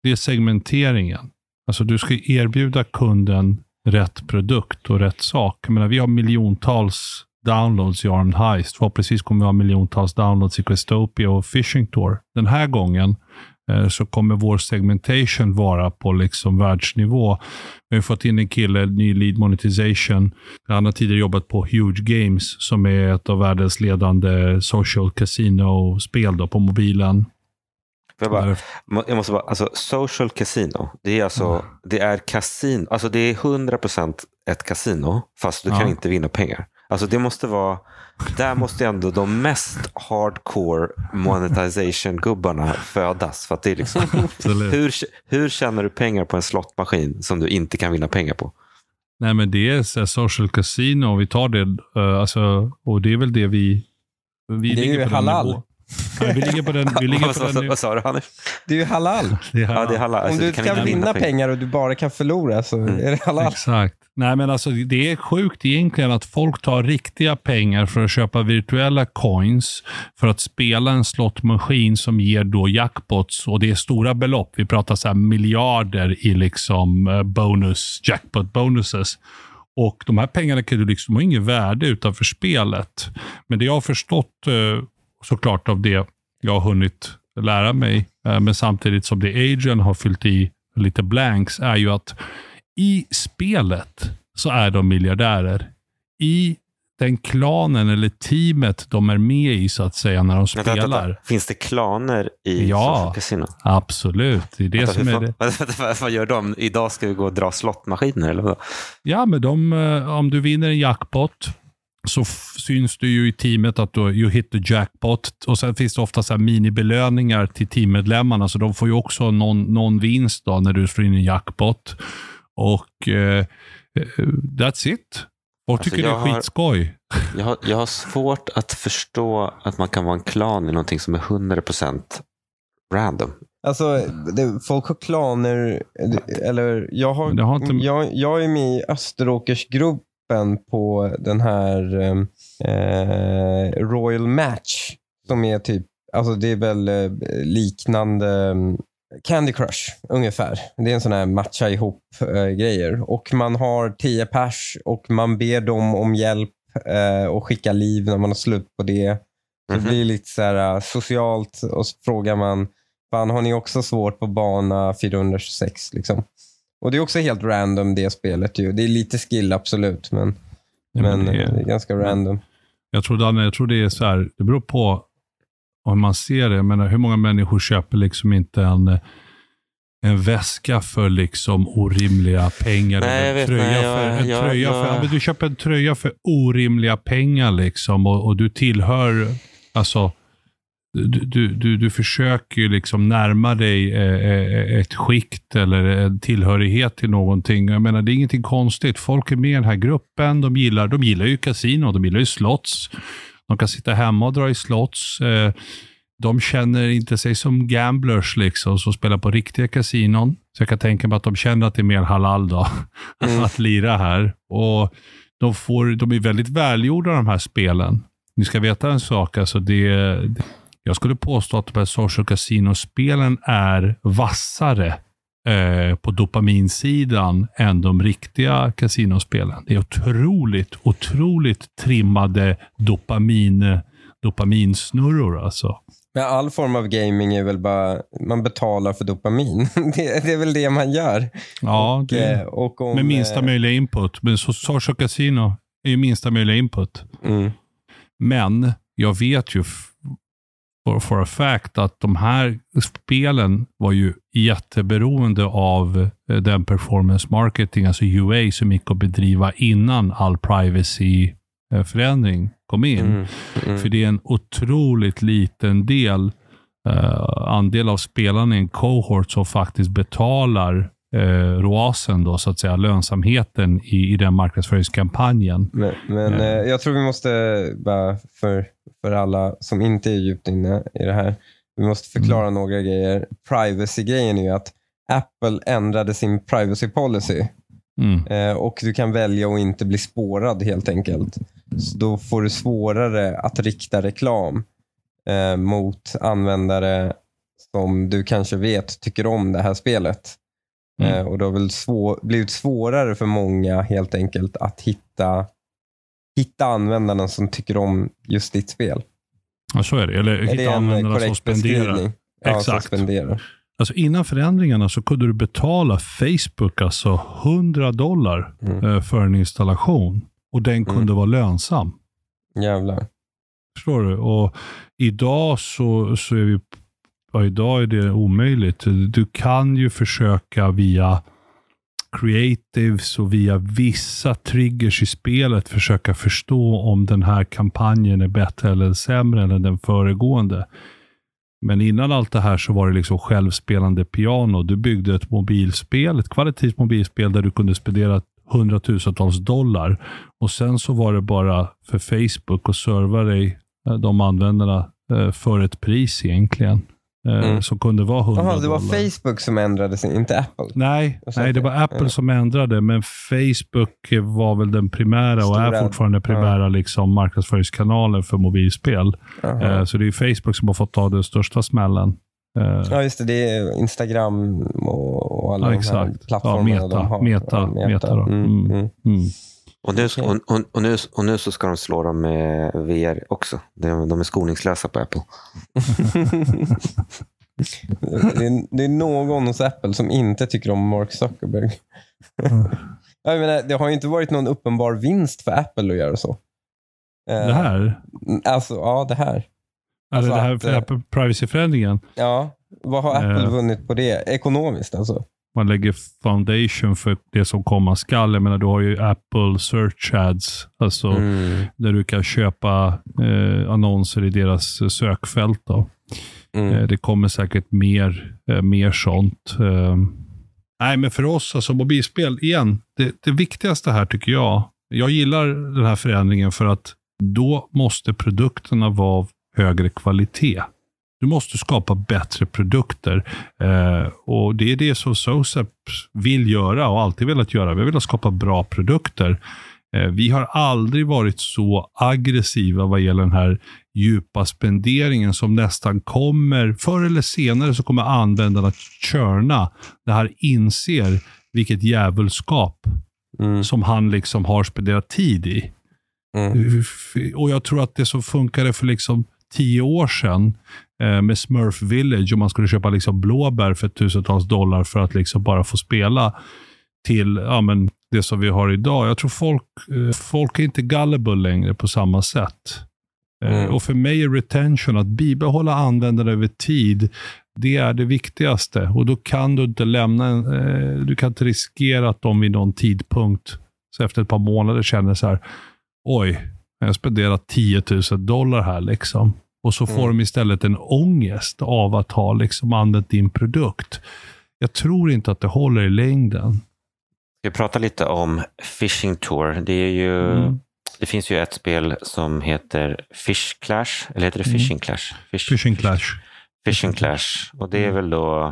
det är segmenteringen. Alltså du ska erbjuda kunden rätt produkt och rätt sak. Jag menar, vi har miljontals downloads i Armed Heist. Förhoppningsvis kommer vi ha miljontals downloads i Questopia och Fishing Tour. Den här gången eh, så kommer vår segmentation vara på liksom världsnivå. Vi har fått in en kille, ny lead monetization. Han har tidigare jobbat på Huge Games som är ett av världens ledande social casino-spel på mobilen. Jag, bara, jag måste bara, alltså social casino, det är alltså, Mm. det är kasino, alltså det är 100% ett kasino, fast du Ja. kan inte vinna pengar. Alltså det måste vara, där måste ändå de mest hardcore monetization-gubbarna födas. För att det är liksom, hur, hur tjänar du pengar på en slottmaskin som du inte kan vinna pengar på? Nej, men det är så social casino. Vi tar det, eh, alltså, och det är väl det vi... vi Det är ligger ju på den halal. nivån. vi ligger på den... Vi ligger på den Vad sa du Hanif? Det är ju halal. det här, Ja, det är halal. Om Alltså, du kan kan vinna pengar och du bara kan förlora så är det halal. Exakt. Nej, men alltså, det är sjukt egentligen att folk tar riktiga pengar för att köpa virtuella coins för att spela en slottmaskin som ger då jackpots. Och det är stora belopp. Vi pratar så här miljarder i liksom eh, bonus, jackpot bonuses. Och de här pengarna kan du liksom, har inget värde utanför spelet. Men det jag har förstått eh, såklart av det jag har hunnit lära mig, eh, men samtidigt som det Adrian har fyllt i lite blanks, är ju att i spelet så är de miljardärer. I den klanen eller teamet de är med i så att säga när de Vänta, vänta, spelar. vänta. Finns det klaner i Ja. Casino? Absolut. Det är det Vänta, som är det. vänta, vad gör de? Idag ska vi gå och dra slottmaskiner eller vad? Ja, men de, eh, om du vinner en jackpot så syns du ju i teamet att du you hit the jackpot. Och Sen finns det ofta så här minibelöningar till teammedlemmarna, så de får ju också någon, någon vinst då när du slår in en jackpot. Och eh, eh, that's it. Folk Alltså, tycker det är jag har- skitskoj. Jag har, jag har svårt att förstå att man kan vara en klan i någonting som är 100% random. Alltså, det, folk har klaner, eller jag, har, det har inte- jag, jag är med i Österåkersgruppen på den här eh, Royal Match. Som är typ, alltså det är väl eh, liknande mm, Candy Crush ungefär. Det är en sån här matcha ihop eh, grejer. Och man har tio pers och man ber dem om hjälp eh, och skicka liv när man har slut på det. Så Mhm. Det blir lite så här, eh, socialt och så frågar man Fan, har ni också svårt på bana 426? Liksom? Och Det är också helt random det spelet. Ju. Det är lite skill absolut, men, Ja, men, men det är- det är ganska random. Jag tror, Danne, jag tror det är så här, det beror på om man ser det. Jag menar, hur många människor köper liksom inte en, en väska för liksom orimliga pengar? Nej, eller en tröja nej, jag- för, en jag- tröja jag- för, ja, men du köper en tröja för orimliga pengar liksom och, och du tillhör, alltså du, du, du, försöker ju liksom närma dig eh, eh, ett skikt eller en tillhörighet till någonting. Jag menar, det är ingenting konstigt. Folk är med i den här gruppen. De gillar, de gillar ju kasino, de gillar ju slots. De kan sitta hemma och dra i slots. Eh, de känner inte sig som gamblers liksom, som spelar på riktiga kasinon. Så jag kan tänka mig att de känner att det är mer halal då, att lira här. Och de, får, de är väldigt välgjorda de här spelen. Ni ska veta en sak, alltså det, jag skulle påstå att de här social casino-spelen är vassare eh, på dopaminsidan än de riktiga kasinospelen. Det är otroligt, otroligt trimmade dopamin, dopaminsnurror alltså. Men all form av gaming är väl bara, man betalar för dopamin. det, det är väl det man gör. Ja, det, eh, och om, med minsta eh, möjliga input. Men social casino är ju minsta möjliga input. mm, Men jag vet ju for, for a fact att de här spelen var ju jätteberoende av eh, den performance marketing, alltså UA, som gick att bedriva innan all privacy-förändring kom in. mm, mm. För det är en otroligt liten del, eh, andel av spelarna i en cohort som faktiskt betalar eh, ROASen, då, så att säga, lönsamheten i, i den marknadsföringskampanjen. Men, men eh, jag tror vi måste, bara för, för alla som inte är djupt inne i det här, vi måste förklara Mm. några grejer. Privacy-grejen är ju att Apple ändrade sin privacy policy Mm. eh, och du kan välja att inte bli spårad helt enkelt. Så då får du svårare att rikta reklam eh, mot användare som du kanske vet tycker om det här spelet. Mm. Eh, och det har väl svår, blivit svårare för många helt enkelt att hitta, hitta användarna som tycker om just ditt spel. Ja, så är det. Eller Är det hitta en användarna som spenderar. Ja, som Exakt. spenderar. Alltså innan förändringarna så kunde du betala Facebook alltså 100 dollar Mm. eh, för en installation. Och den kunde Mm. vara lönsam. Jävlar. Förstår du? Och idag så, så är vi... Ja, idag är det omöjligt. Du kan ju försöka via creatives och via vissa triggers i spelet försöka förstå om den här kampanjen är bättre eller sämre än den föregående. Men innan allt det här så var det liksom självspelande piano. Du byggde ett mobilspel, ett kvalitativt mobilspel där du kunde spendera hundratusentals dollar. Och sen så var det bara för Facebook att serva dig, eh, de användarna eh, för ett pris egentligen. Eh, Mm. Som kunde vara 100 Jaha, det var dollar. Facebook som ändrade sig, inte Apple. Nej, nej, det var Apple Ja. som ändrade, men Facebook var väl den primära och Stora. är fortfarande primära liksom, marknadsföringskanalen för mobilspel. Eh, så det är Facebook som har fått ta den största smällen. Eh, Ja, just det. Det är Instagram och, och alla Ja, de här plattformarna Ja, Meta. de har. Meta. Ja, Meta Och nu, Okej. och, och, och, nu, och nu så ska de slå dem med VR också. De, de är skoningslösa på Apple. det, är, det är någon hos Apple som inte tycker om Mark Zuckerberg. Jag menar, det har ju inte varit någon uppenbar vinst för Apple att göra så. Eh, Det här? Alltså, ja, det här. Är Alltså det det här Apple privacy-förändringen? Ja, vad har Apple Eh. vunnit på det? Ekonomiskt alltså? Man lägger foundation för det som komma skall. Jag menar, du har ju Apple Search Ads, alltså Mm. där du kan köpa eh, annonser i deras sökfält. Då. Mm. Eh, Det kommer säkert mer, eh, mer sånt. Eh, Nej, men för oss, alltså mobilspel, igen, det, det viktigaste här tycker jag, jag gillar den här förändringen för att då måste produkterna vara av högre kvalitet. Du måste skapa bättre produkter. Eh, och Det är det som SOSAP vill göra och alltid velat göra. Vi vill skapa bra produkter. Eh, vi har aldrig varit så aggressiva vad gäller den här djupa spenderingen som nästan kommer, förr eller senare så kommer användarna att körna när han inser vilket djävulskap Mm. som han liksom har spenderat tid i. Mm. Och jag tror att det som funkade för liksom tio år sedan med Smurf Village, om man skulle köpa liksom blåbär för tusentals dollar för att liksom bara få spela, till ja, men det som vi har idag. Jag tror folk, eh, folk är inte gullible längre på samma sätt. Eh, Mm. Och för mig är retention, att bibehålla användare över tid, det är det viktigaste. Och då kan du inte lämna, en- eh, du kan inte riskera att de vid någon tidpunkt, så efter ett par månader känner så här, oj, jag spenderat 10 000 dollar här liksom. Och så får Mm. de istället en ångest av att ha liksom använt din produkt. Jag tror inte att det håller i längden. Vi prata lite om Fishing Tour? Det, är ju, Mm. det finns ju ett spel som heter Fish Clash, eller heter det Mm. Fishing Clash? Fish, Fishing Clash. Fishing Clash. Och det är Mm. väl då,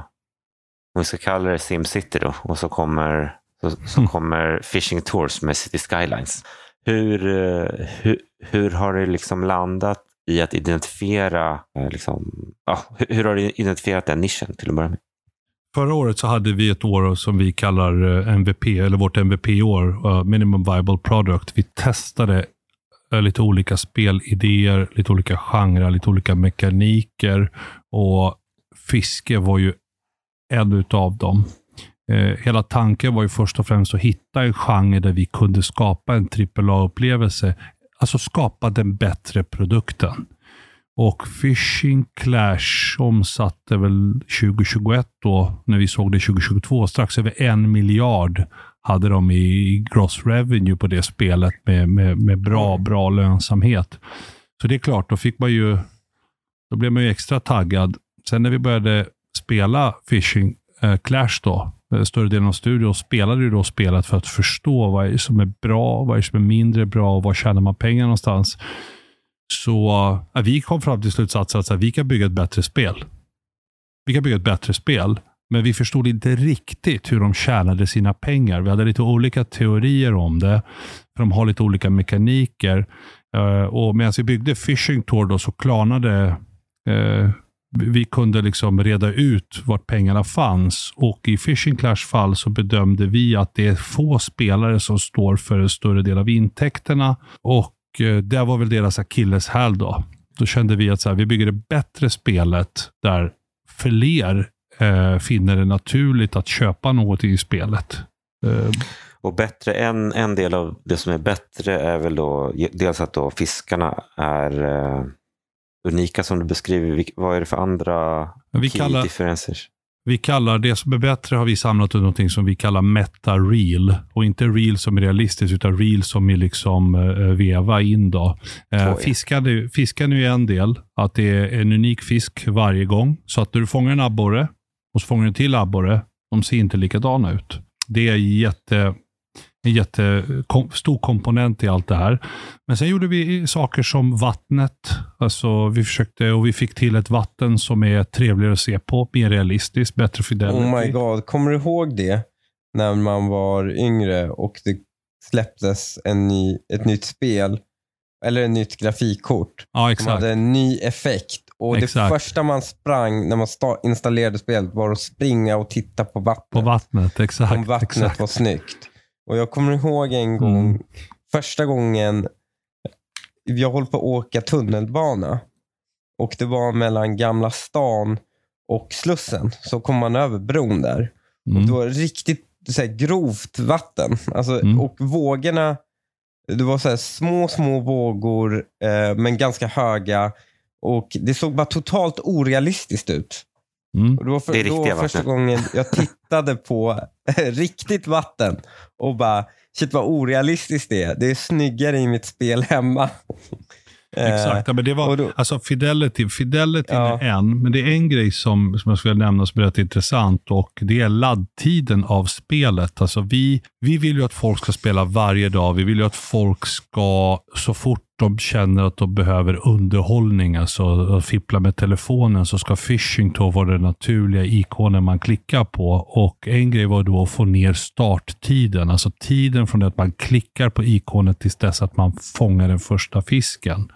om vi ska kalla det SimCity då, och så kommer, så, så Mm. kommer Fishing Tours med City Skylines. Hur, eh, hur, hur har det liksom landat i att identifiera, eh, liksom, ja, hur, har du identifierat den nischen till att börja med? Förra året så hade vi ett år som vi kallar eh, MVP, eller vårt MVP-år, eh, Minimum Viable Product. Vi testade lite olika spelidéer, lite olika genrer, lite olika mekaniker och fiske var ju en utav dem. Hela tanken var ju först och främst att hitta en genre där vi kunde skapa en AAA-upplevelse. Alltså skapa den bättre produkten. Och Fishing Clash omsatte väl 2021 då, när vi såg det 2022, strax över en miljard hade de i gross revenue på det spelet med, med, med bra, bra lönsamhet. Så det är klart, då fick man ju, då blev man ju extra taggad. Sen när vi började spela Fishing eh, Clash då, Eh, större delen av studion, spelade ju då spelet för att förstå vad är som är bra, vad är som är mindre bra och var tjänar man pengar någonstans. Så eh, vi kom fram till slutsatsen att här, vi kan bygga ett bättre spel. Vi kan bygga ett bättre spel, men vi förstod inte riktigt hur de tjänade sina pengar. Vi hade lite olika teorier om det, för de har lite olika mekaniker. Eh, och medan vi byggde Fishing Tour då, så klarnade eh, vi- kunde liksom reda ut vart pengarna fanns. Och i Fishing Clash fall så bedömde vi att det är få spelare som står för en större del av intäkterna. Och eh, det var väl deras akilleshäl då. Då kände vi att så här, vi bygger det bättre spelet där fler eh, finner det naturligt att köpa något i spelet. Eh, Och bättre, en, en del av det som är bättre är väl då dels att då fiskarna är eh, unika som du beskriver. Vad är det för andra vi key kallar, differences? Vi kallar det som är bättre har vi samlat under någonting som vi kallar meta real. Och inte real som är realistiskt, utan real som är liksom eh, veva in. Då. Eh, är ju en del, att det är en unik fisk varje gång. Så att när du fångar en abborre och så fångar du en till abborre, de ser inte likadana ut. Det är jätte, en jättestor komponent i allt det här. Men sen gjorde vi saker som vattnet. Alltså vi försökte och vi fick till ett vatten som är trevligare att se på, mer realistiskt, bättre fidelity. Oh my god, kommer du ihåg det? När man var yngre och det släpptes en ny, ett nytt spel, eller ett nytt grafikkort. Ja, Som exakt. hade en ny effekt. Och det Exakt. första man sprang när man sta- installerade spelet var att springa och titta på vattnet. På vattnet, exakt. Om vattnet exakt. var snyggt. Och jag kommer ihåg en gång, Mm. första gången jag höll på att åka tunnelbana. Och det var mellan Gamla stan och Slussen. Så kom man över bron där. Och Mm. det var riktigt så här, grovt vatten. Alltså, Mm. Och vågorna, det var så här, små, små vågor, eh, men ganska höga. Och Det såg bara totalt orealistiskt ut. Mm. Och det var för, Det är då riktiga första vatten. gången jag tittade på riktigt vatten och bara, shit vad orealistiskt det är. Det är snyggare i mitt spel hemma. Exakt, ja, men det var, då- alltså Fidelity, Fidelity Ja. är en, men det är en grej som, som jag skulle nämna som är rätt intressant och det är laddtiden av spelet. Alltså vi, vi vill ju att folk ska spela varje dag. Vi vill ju att folk ska, så fort de känner att de behöver underhållning, alltså att fippla med telefonen, så ska phishing då vara den naturliga ikonen man klickar på. Och en grej var då att få ner starttiden, alltså tiden från det att man klickar på ikonet tills dess att man fångar den första fisken.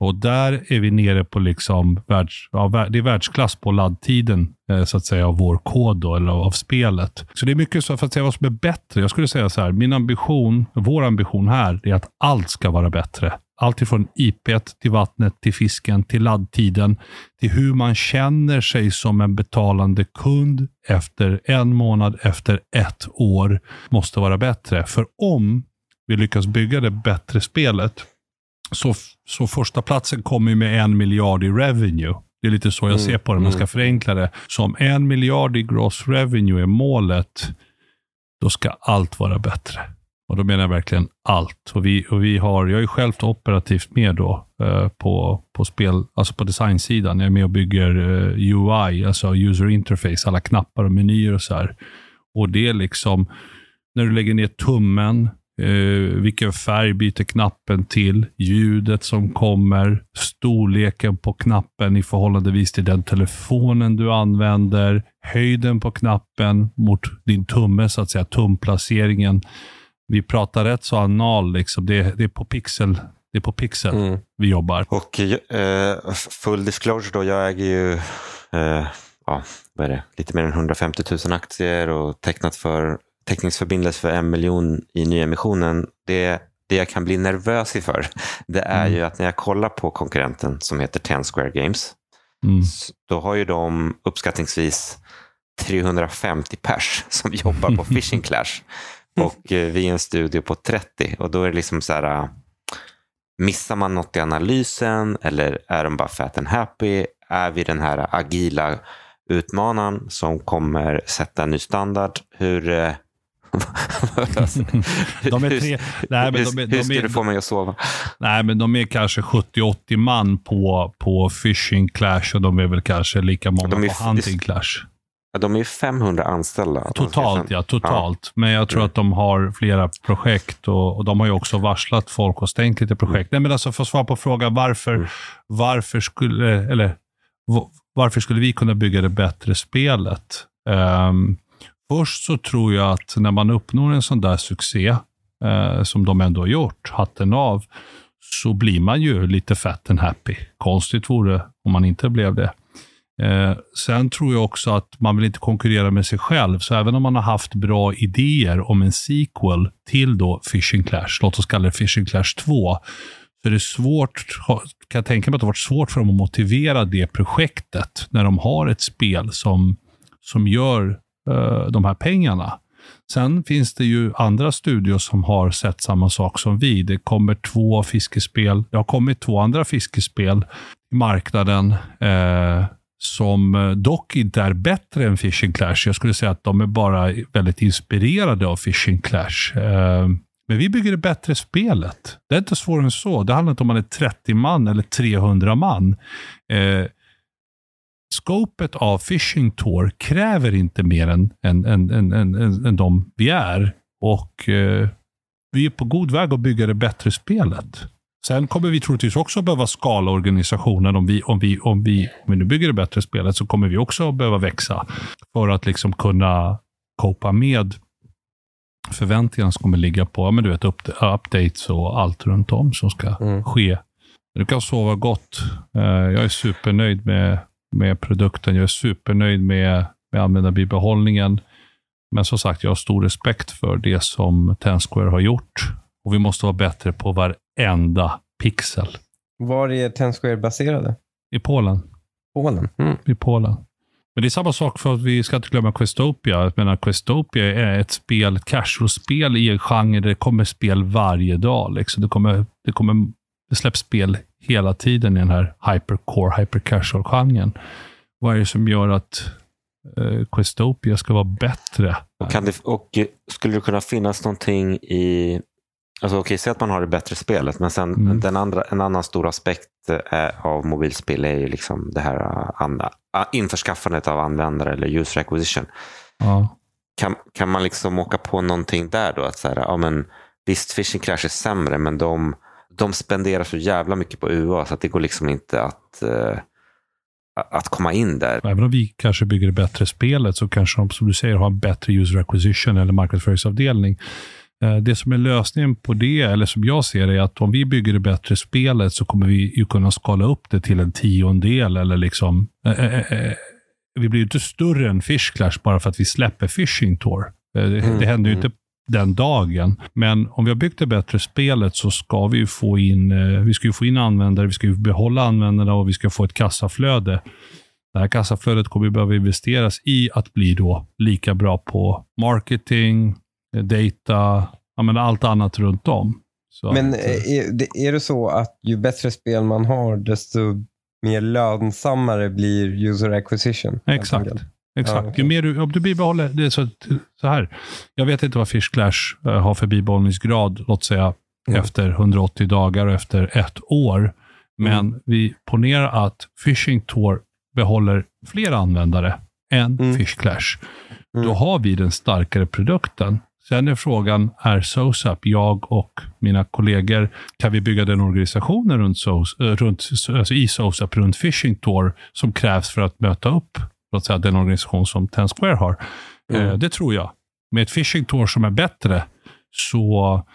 Och där är vi nere på liksom världs, ja, det är världsklass på laddtiden eh, så att säga av vår kod då, eller av, av spelet. Så det är mycket så för att säga vad som är bättre. Jag skulle säga så här, min ambition, vår ambition här, är att allt ska vara bättre. Allt ifrån IP till vattnet, till fisken, till laddtiden, till hur man känner sig som en betalande kund efter en månad, efter ett år, måste vara bättre. För om vi lyckas bygga det bättre spelet, så, så första platsen kommer ju med en miljard i revenue. Det är lite så jag Mm, ser på det, man ska mm. förenkla det. Så om en miljard i gross revenue är målet, då ska allt vara bättre. Och då menar jag verkligen allt. Och vi, och vi har, jag är själv operativt med då eh, på, på spel, alltså på designsidan. Jag är med och bygger eh, UI, alltså user interface, alla knappar och menyer och så här. Och det är liksom, när du lägger ner tummen, eh, vilken färg byter knappen till, ljudet som kommer, storleken på knappen i förhållandevis till den telefonen du använder, höjden på knappen mot din tumme, så att säga, tumplaceringen. Vi pratar rätt så anal, liksom. det, det är på pixel, det är på pixel Mm. vi jobbar. Och eh, full disclosure då, jag äger ju eh, ja, vad är det? lite mer än 150 000 aktier och tecknat för teckningsförbindelse för en miljon i nyemissionen. Det, det jag kan bli nervös inför, det är Mm. ju att när jag kollar på konkurrenten som heter Ten Square Games, Mm. då har ju de uppskattningsvis 350 pers som jobbar på Fishing Clash. Och eh, vi är en studio på 30 och då är det liksom så här, äh, missar man något i analysen eller är de bara fat and happy? Är vi den här agila utmanaren som kommer sätta en ny standard? Hur, eh, De är tre, nej, men de är, hur de ska är, du få mig att sova? Nej, men de är kanske 70-80 man på, på Fishing Clash och de är väl kanske lika många är på Hunting Clash. Ja, De är ju 500 anställda. Totalt, ja. Totalt. Men jag tror att de har flera projekt och, och de har ju också varslat folk och stängt lite projekt. Nej, men alltså för att svara på frågan varför, Mm. varför, skulle, eller, varför skulle vi kunna bygga det bättre spelet? Ehm, först så tror jag att när man uppnår en sån där succé, eh, som de ändå har gjort, hatten av, så blir man ju lite fat and happy. Konstigt vore om man inte blev det. Eh, sen tror jag också att man vill inte konkurrera med sig själv, så även om man har haft bra idéer om en sequel till då Fishing Clash, låt oss kalla det Fishing Clash 2, så är det svårt, kan jag tänka mig att det har varit svårt för dem att motivera det projektet när de har ett spel som, som gör eh, de här pengarna. Sen finns det ju andra studios som har sett samma sak som vi. Det kommer två fiskespel. Det har kommit två andra fiskespel i marknaden eh, som eh, dock inte är bättre än Fishing Clash. Jag skulle säga att de är bara väldigt inspirerade av Fishing Clash. Eh, men vi bygger det bättre spelet. Det är inte svårare än så. Det handlar inte om man är 30 man eller 300 man. Eh, Scopet av Fishing Tour kräver inte mer än, än, än, än, än, än, än de vi är. Och eh, vi är på god väg att bygga det bättre spelet. Sen kommer vi troligtvis också behöva skala organisationen. Om vi, om, vi, om, vi, om vi nu bygger det bättre spelet så kommer vi också behöva växa för att liksom kunna copa med förväntningarna som kommer ligga på men du vet, up, updates och allt runt om som ska Mm. ske. Du kan sova gott. Eh, Jag är supernöjd med, med produkten. Jag är supernöjd med, med användarbibehållningen. Men som sagt, jag har stor respekt för det som Ten Square har gjort. Och vi måste vara bättre på varenda pixel. Var är Ten Square baserade? I Polen. Polen? Mm. I Polen. Men det är samma sak för att vi ska inte glömma Questopia. Jag menar, Questopia är ett spel, ett casual-spel i en genre där det kommer spel varje dag. Liksom. Det, kommer, det, kommer, det släpps spel hela tiden i den här hypercore, hyper-casual-genren. Vad är det som gör att eh, Questopia ska vara bättre? Och, kan det, och skulle det kunna finnas någonting i... Alltså okej, säg att man har det bättre spelet, men sen Mm. den andra, en annan stor aspekt eh, av mobilspel är ju liksom det här eh, an, ah, införskaffandet av användare eller user acquisition. Ja. Kan, kan man liksom åka på någonting där då? Att så här, ja, men, visst, Fishing Clash är sämre, men de, de spenderar så jävla mycket på UA så att det går liksom inte att, eh, att komma in där. Även om vi kanske bygger det bättre spelet så kanske de, som du säger, har en bättre user acquisition eller marknadsföringsavdelning. Eh, Det som är lösningen på det, eller som jag ser det, är att om vi bygger det bättre spelet så kommer vi ju kunna skala upp det till en tiondel eller liksom eh, eh, eh, vi blir ju inte större än Fish Clash bara för att vi släpper Fishing Tour. Eh, Det, Mm, det händer ju mm. inte den dagen. Men om vi har byggt det bättre spelet så ska vi ju få in, eh, vi ska få in användare, vi ska ju behålla användarna och vi ska få ett kassaflöde. Det här kassaflödet kommer ju behöva investeras i att bli då lika bra på marketing, eh, data, ja, men allt annat runt om. Så Men att, eh, eh, är det, är det så att ju bättre spel man har, desto mer lönsammare blir user acquisition? Exakt. Exakt. Ja. Ju mer du, om du bibehåller, det är så, så här. Jag vet inte vad Fish Clash eh, har för bibehållningsgrad, låt säga Mm. efter 180 dagar och efter ett år. Men Mm. vi ponerar att Fishing Tour behåller fler användare än Mm. Fish Clash. Mm. Då har vi den starkare produkten. Sen är frågan, är SOSAP, jag och mina kollegor, kan vi bygga den organisationen runt, SOS, eh, runt alltså i SOSAP, runt Fishing Tour, som krävs för att möta upp att säga, den organisation som Ten Square har? Mm. Eh, det tror jag. Med ett Fishing Tour som är bättre, så,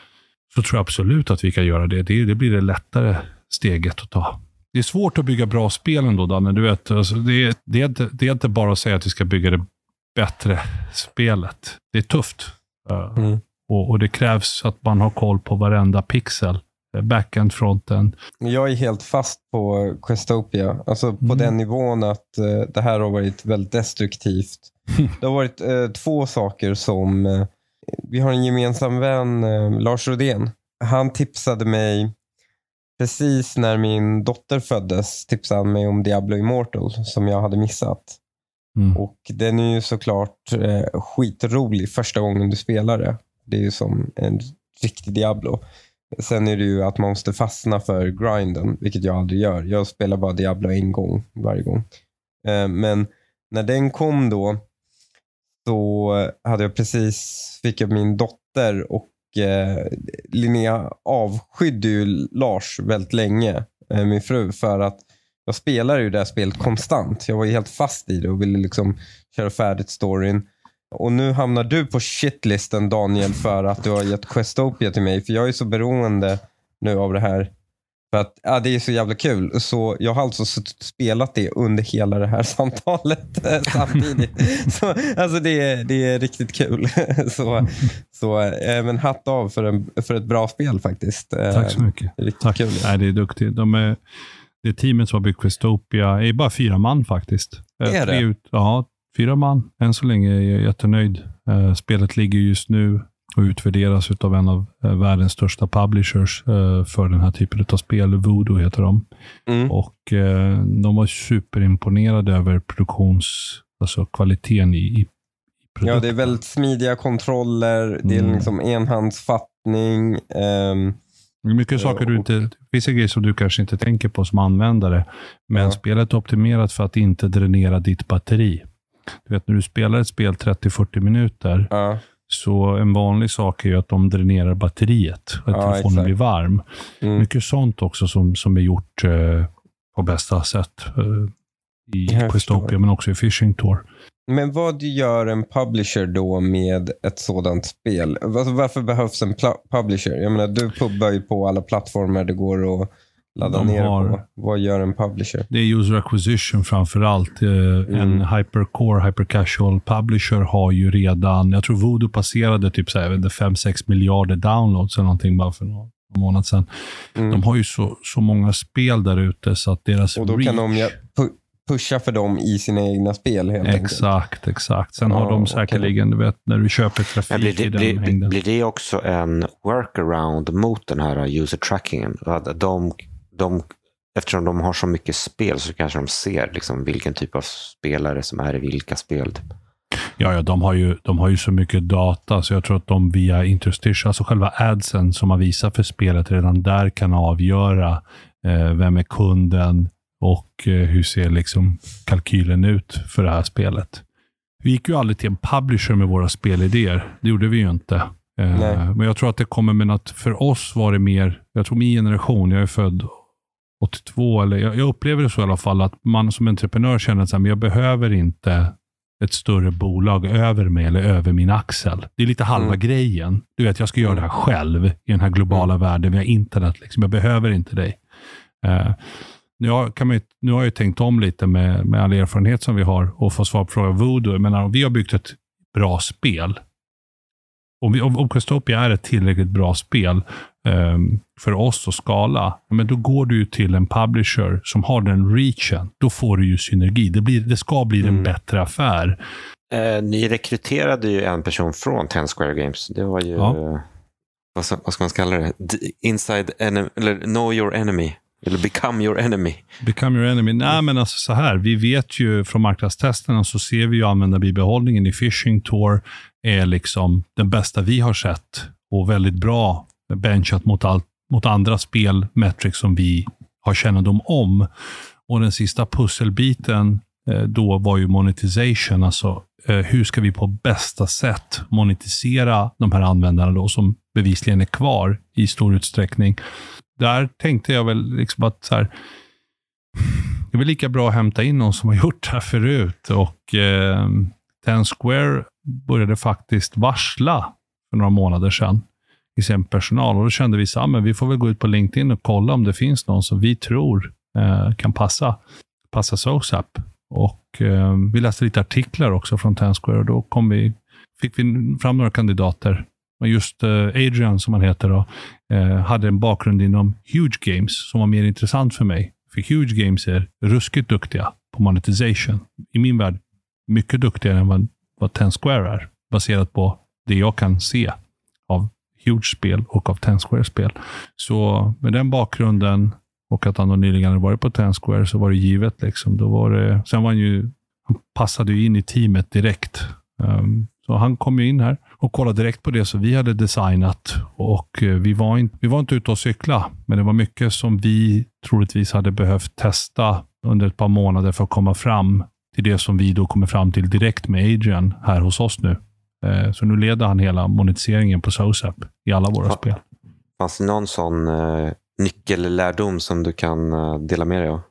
så tror jag absolut att vi kan göra det. Det, det blir det lättare steget att ta. Det är svårt att bygga bra spel ändå, Danne. Du vet, alltså, det, det, är inte, det är inte bara att säga att vi ska bygga det bättre spelet. Det är tufft. Eh, Mm. och, och det krävs att man har koll på varenda pixel. Eh, Backend, frontend. Jag är helt fast på Questopia. Alltså på Mm. den nivån att eh, det här har varit väldigt destruktivt. Det har varit eh, två saker som... Eh, vi har en gemensam vän, eh, Lars Rodén. Han tipsade mig precis när min dotter föddes. Tipsade han mig om Diablo Immortal som jag hade missat. Mm. Och den är ju såklart eh, skitrolig första gången du spelar det. Det är ju som en riktig Diablo. Sen är det ju att man måste fastna för grinden, vilket jag aldrig gör. Jag spelar bara Diablo en gång varje gång. Eh, men när den kom då, så hade jag precis, fick jag min dotter och eh, Linnea avskydde ju Lars väldigt länge, eh, min fru, för att jag spelar ju det här spelet konstant. Jag var ju helt fast i det och ville liksom köra färdigt storyn. Och nu hamnar du på shitlisten Daniel för att du har gett Questopia till mig. För jag är så beroende nu av det här. För att ja, det är så jävla kul. Så jag har alltså spelat det under hela det här samtalet eh, samtidigt. så, alltså det är, det är riktigt kul. så så eh, men hatt av för, en, för ett bra spel faktiskt. Eh, Tack så mycket. Riktigt Tack. kul. Nej, det är duktigt. De är, det teamet som har byggt Questopia är bara fyra man faktiskt. Eh, Är det? Ut, ja, fyra man. Än så länge är jag jättenöjd. Eh, Spelet ligger just nu och utvärderas av en av eh, världens största publishers för den här typen av spel. Voodoo heter de. Mm. Och de var superimponerade över produktions, alltså kvaliteten i, i i Ja, produkten. det är väldigt smidiga kontroller. Det är Mm. liksom enhandsfattning. är mycket saker du inte, vissa grejer som du kanske inte tänker på som användare. Men Ja. spelet är optimerat för att inte dränera ditt batteri. Du vet, när du spelar ett spel 30-40 minuter, ja. Så en vanlig sak är ju att de dränerar batteriet, att Ja, telefonen exakt. blir varm. Mm. Mycket sånt också som, som är gjort eh, på bästa sätt eh, i Questopia, men också i Fishing Tour. Men vad gör en publisher då med ett sådant spel? Alltså, varför behövs en publisher? Jag menar, du pubbar ju på alla plattformar det går att ladda De ner har- på. Vad gör en publisher? Det är user acquisition framför allt. Eh, En hypercore, hypercasual publisher har ju redan, jag tror Voodoo passerade typ 5-6 miljarder downloads eller någonting bara för någon månad sedan. Mm. De har ju så, så många spel där ute så att deras Och då reach... kan de pusha för dem i sina egna spel helt enkelt. Exakt, exakt. Sen har Ja, de okej. säkerligen, du vet, när du köper trafik Men blir, i det, den blir, mängden. blir det också en workaround mot den här user trackingen? Att de, de, eftersom de har så mycket spel så kanske de ser liksom vilken typ av spelare som är i vilka spel. Typ. Ja, ja de, har ju, de har ju så mycket data, så jag tror att de via interstitial, alltså själva adsen som man visar för spelet, redan där kan avgöra eh, vem är kunden och eh, hur ser liksom kalkylen ut för det här spelet. Vi gick ju aldrig till en publisher med våra spelidéer. Det gjorde vi ju inte. Eh, men jag tror att det kommer med att för oss var det mer, jag tror min generation, jag är född 82, eller jag, jag upplever det så i alla fall, att man som entreprenör känner att jag behöver inte ett större bolag över mig eller över min axel. Det är lite halva Mm. grejen. Du vet, jag ska göra det här själv i den här globala världen via internet. Liksom. Jag behöver inte dig. Eh, nu, har, kan man, ju- nu har jag ju tänkt om lite med, med all erfarenhet som vi har och få svar på frågan Voodoo. Jag menar, om vi har byggt ett bra spel. Om, vi, om, om Questopia är ett tillräckligt bra spel ehm, för oss att skala, men då går du ju till en publisher som har den reachen. Då får du ju synergi. Det, blir, det ska bli en Mm. bättre affär. Eh, ni rekryterade ju en person från Ten Square Games. Det var ju, Ja. eh, vad, ska, vad ska man kalla det? Inside enemy, eller know your enemy. Eller become your enemy. Become your enemy. Nej, men alltså så här. Vi vet ju från marknadstesterna så ser vi ju användarbibehållningen i phishing Tour är liksom den bästa vi har sett och väldigt bra benchat mot, allt, mot andra spel, metrics som vi har kännedom om. Och den sista pusselbiten eh, då var ju monetization, alltså eh, hur ska vi på bästa sätt monetisera de här användarna då som bevisligen är kvar i stor utsträckning. Där tänkte jag väl liksom att så här, det är väl lika bra att hämta in någon som har gjort det här förut. Och eh, Ten Square började faktiskt varsla för några månader sedan i sin personal. Och då kände vi att ah, vi får väl gå ut på LinkedIn och kolla om det finns någon som vi tror eh, kan passa, passa SOSAP. Och eh, vi läste lite artiklar också från Ten Square och då kom vi, fick vi fram några kandidater. Men just eh, Adrian, som han heter, då, eh, hade en bakgrund inom Huge Games som var mer intressant för mig. För Huge Games är ruskigt duktiga på monetization. I min värld mycket duktigare än vad, vad Ten Square är. Baserat på det jag kan se av Huge-spel och av Ten Square-spel. Så med den bakgrunden och att han då nyligen hade varit på Ten Square så var det givet. Liksom. Då var det, sen var han ju, han passade ju in i teamet direkt. Um, så han kom ju in här och kollade direkt på det som vi hade designat. Och eh, vi var, in, vi var inte ute och cykla, men det var mycket som vi troligtvis hade behövt testa under ett par månader för att komma fram till det som vi då kommer fram till direkt med Adrian här hos oss nu. Eh, Så nu leder han hela monetiseringen på SOSAP i alla våra Ja. spel. Fanns det någon sån eh, nyckellärdom som du kan dela med dig av?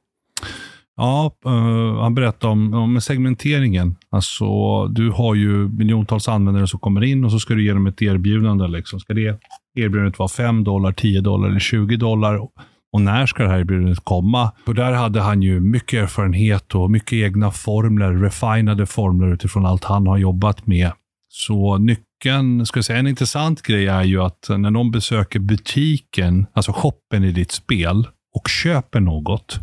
Ja, eh, han berättade om, om segmenteringen. Alltså, du har ju miljontals användare som kommer in och så ska du ge dem ett erbjudande. Liksom. Ska det erbjudandet vara 5 dollar, 10 dollar eller 20 dollar? Och när ska det här erbjudandet komma? För där hade han ju mycket erfarenhet och mycket egna formler, refinade formler utifrån allt han har jobbat med. Så nyckeln, ska jag säga, en intressant grej är ju att när någon besöker butiken, alltså shoppen i ditt spel och köper något,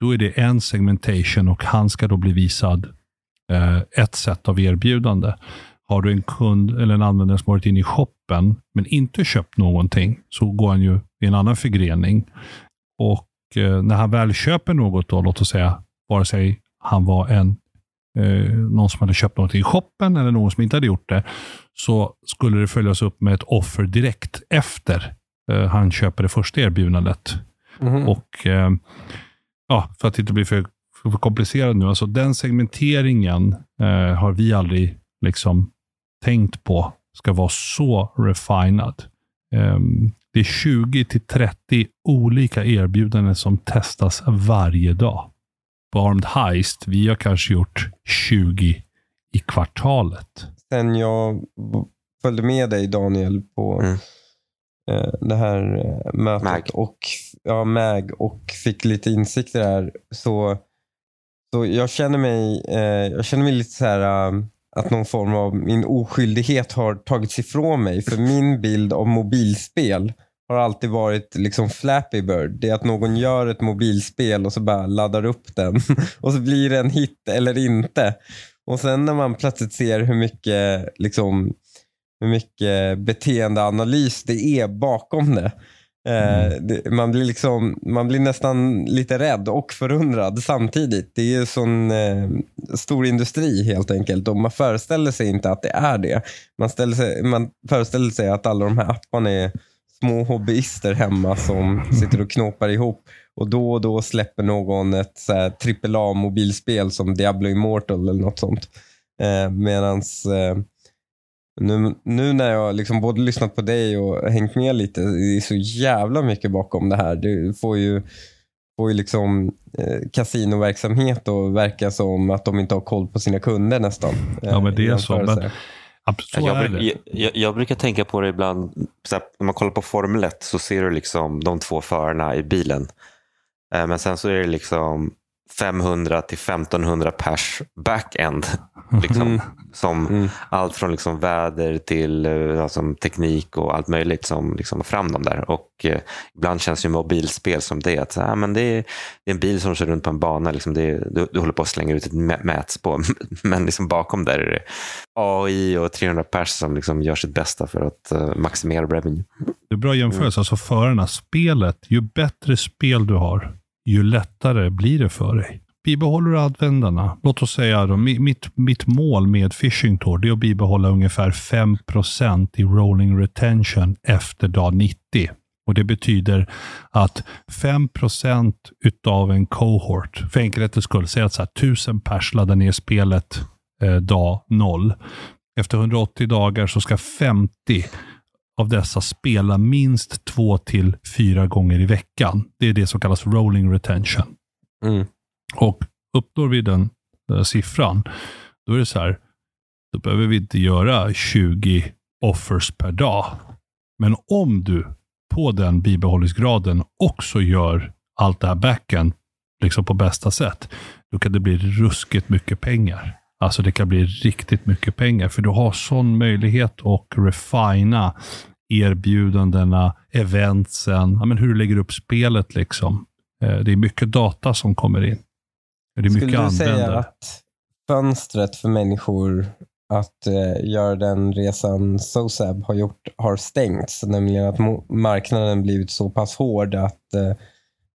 då är det en segmentation och han ska då bli visad eh, ett sätt av erbjudande. Har du en kund eller en användare som varit inne i shoppen men inte köpt någonting så går han ju i en annan förgrening. Och eh, när han väl köper något, då, låt oss säga, vare sig han var en eh, någon som hade köpt något i shoppen eller någon som inte hade gjort det, så skulle det följas upp med ett offer direkt efter eh, han köper det första erbjudandet. Mhm. Och eh, ja, för att inte bli för, för komplicerad nu, alltså den segmenteringen eh, har vi aldrig liksom tänkt på ska vara så refinad. Um, det är 20 till 30 olika erbjudanden som testas varje dag. På Armed Heist, vi har kanske gjort 20 i kvartalet. Sen jag följde med dig Daniel på Mm. Eh, det här eh, mötet Mag. och ja, MAG och fick lite insikter där. Så, så jag känner mig, eh, jag känner mig lite så här eh, att någon form av min oskyldighet har tagits ifrån mig. För min bild av mobilspel har alltid varit liksom Flappy Bird. Det är att någon gör ett mobilspel och så bara laddar upp den. och så blir det en hit eller inte. Och sen när man plötsligt ser hur mycket, liksom, hur mycket beteendeanalys det är bakom det. Eh, det man, blir liksom, man blir nästan lite rädd och förundrad samtidigt. Det är ju sån eh, stor industri helt enkelt och man föreställer sig inte att det är det. Man, ställer sig, man föreställer sig att alla de här apparna är små hobbyister hemma som sitter och knåpar ihop och då och då släpper någon ett AAA-mobilspel som Diablo Immortal eller något sånt. Eh, medans eh, nu, nu när jag liksom både lyssnat på dig och hängt med lite, det är så jävla mycket bakom det här. Du får ju, får ju liksom eh, kasinoverksamhet och verka som att de inte har koll på sina kunder nästan. eh, Ja, men det är så, men- Så jag, är bruk- det. jag, jag, jag brukar tänka på det ibland, så här, när man kollar på Formel 1 så ser du liksom de två förarna i bilen. Eh, men sen så är det liksom 500 till 1500 pers backend. Liksom, Mm. som Mm. Allt från liksom väder till eh, alltså, teknik och allt möjligt som liksom fram dem där. Och eh, ibland känns ju mobilspel som det. Att, så här, men det, är, det är en bil som kör runt på en bana. Liksom det, är- du, du håller på att slänga ut ett mä- mätspår. Men liksom bakom där är det AI och 300 pers som liksom gör sitt bästa för att eh, maximera revenue. Det är bra jämförelse. Alltså förarna, spelet, ju bättre spel du har, ju lättare blir det för dig. Bibehåller du användarna, låt oss säga då, mitt, mitt mål med Fishing Tour det är att bibehålla ungefär 5% i rolling retention efter dag 90. Och Det betyder att 5% utav en cohort, för enkelhetens skull, säg att så här, 1000 pers laddar ner spelet eh, dag 0. Efter 180 dagar så ska 50 av dessa spela minst två till fyra gånger i veckan. Det är det som kallas rolling retention. Mm. Och uppnår vi den eh, siffran, då är det så här, då behöver vi inte göra 20 offers per dag. Men om du på den bibehållningsgraden också gör allt det här backen liksom på bästa sätt, då kan det bli ruskigt mycket pengar. Alltså det kan bli riktigt mycket pengar, för du har sån möjlighet att refina erbjudandena, eventsen, ja, men hur du lägger upp spelet. liksom. Eh, Det är mycket data som kommer in. Det är mycket Skulle du säga användare. att fönstret för människor att eh, göra den resan SOSAB har gjort har stängts? Nämligen att marknaden blivit så pass hård att eh,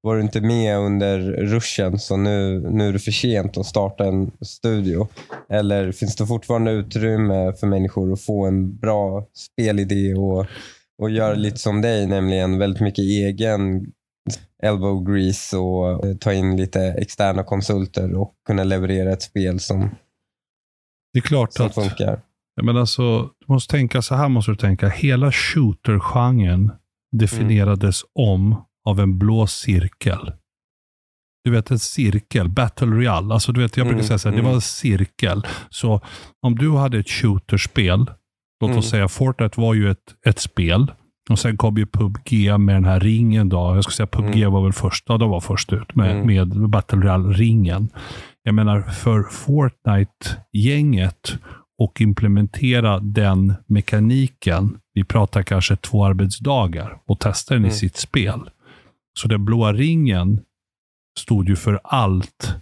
var du inte med under ruschen så nu, nu är det för sent att starta en studio. Eller finns det fortfarande utrymme för människor att få en bra spelidé och, och göra lite som dig, nämligen väldigt mycket egen elbow grease och eh, ta in lite externa konsulter och kunna leverera ett spel som, Det är klart som att funkar. Men alltså, du måste tänka, så här måste du tänka. Hela shooter-genren definierades om av en blå cirkel. Du vet en cirkel, Battle Royale. Alltså, du vet, jag brukar Mm, säga så här, det mm. var en cirkel. Så om du hade ett shooterspel, låt oss Mm. säga Fortnite var ju ett, ett spel. Och sen kom ju PubG med den här ringen. Då. Jag skulle säga PubG Mm. var väl först, ja, de var först ut med, Mm. med Battle Royale-ringen. Jag menar, för Fortnite-gänget och implementera den mekaniken, vi pratar kanske två arbetsdagar, och testa den i Mm. sitt spel. Så den blåa ringen stod ju för allt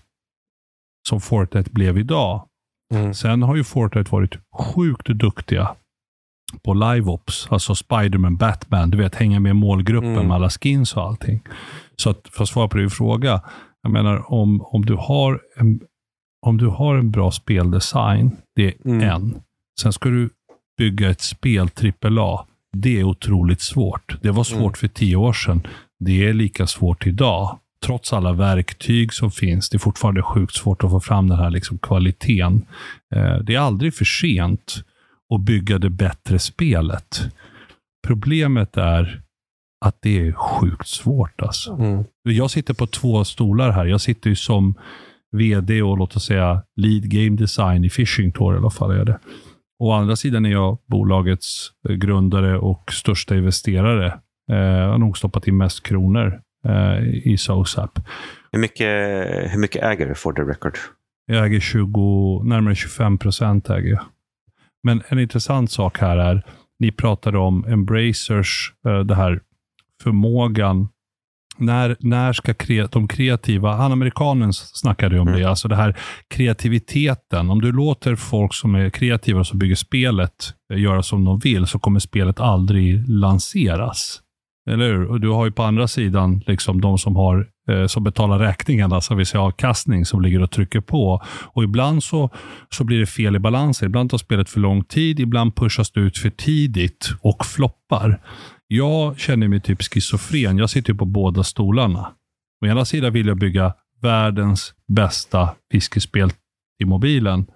som Fortnite blev idag. Mm. Sen har ju Fortnite varit sjukt duktiga på live-ops, alltså Spiderman, Batman, du vet, hänga med målgruppen Mm. med alla skins och allting. Så att, för att svara på din fråga, jag menar om, om, du har en, om du har en bra speldesign, det är Mm. en. Sen ska du bygga ett spel AAA. Det är otroligt svårt. Det var svårt Mm. för tio år sedan. Det är lika svårt idag. Trots alla verktyg som finns. Det är fortfarande sjukt svårt att få fram den här liksom kvaliteten. Eh, det är aldrig för sent och bygga det bättre spelet. Problemet är att det är sjukt svårt. Alltså. Mm. Jag sitter på två stolar här. Jag sitter ju som vd och låt oss säga lead game design i Fishing Tour i alla fall. Är det. Å andra sidan är jag bolagets grundare och största investerare. Eh, har nog stoppat in mest kronor eh, i SOSAP. Hur mycket, hur mycket äger du for the record? Jag äger 20, närmare 25 procent. Äger jag. Men en intressant sak här är, ni pratade om Embracers, eh, det här förmågan när, när ska kre, de kreativa, han amerikanen snackade ju om Mm. det, alltså det här kreativiteten. Om du låter folk som är kreativa och som bygger spelet eh, göra som de vill, så kommer spelet aldrig lanseras. Eller hur? Och du har ju på andra sidan liksom de som, har, eh, som betalar räkningarna, som vi säger avkastning, som ligger och trycker på. Och ibland så, så blir det fel i balansen. Ibland tar spelet för lång tid, ibland pushas det ut för tidigt och floppar. Jag känner mig typ schizofren. Jag sitter ju på båda stolarna. Å ena sidan vill jag bygga världens bästa fiskespel i mobilen.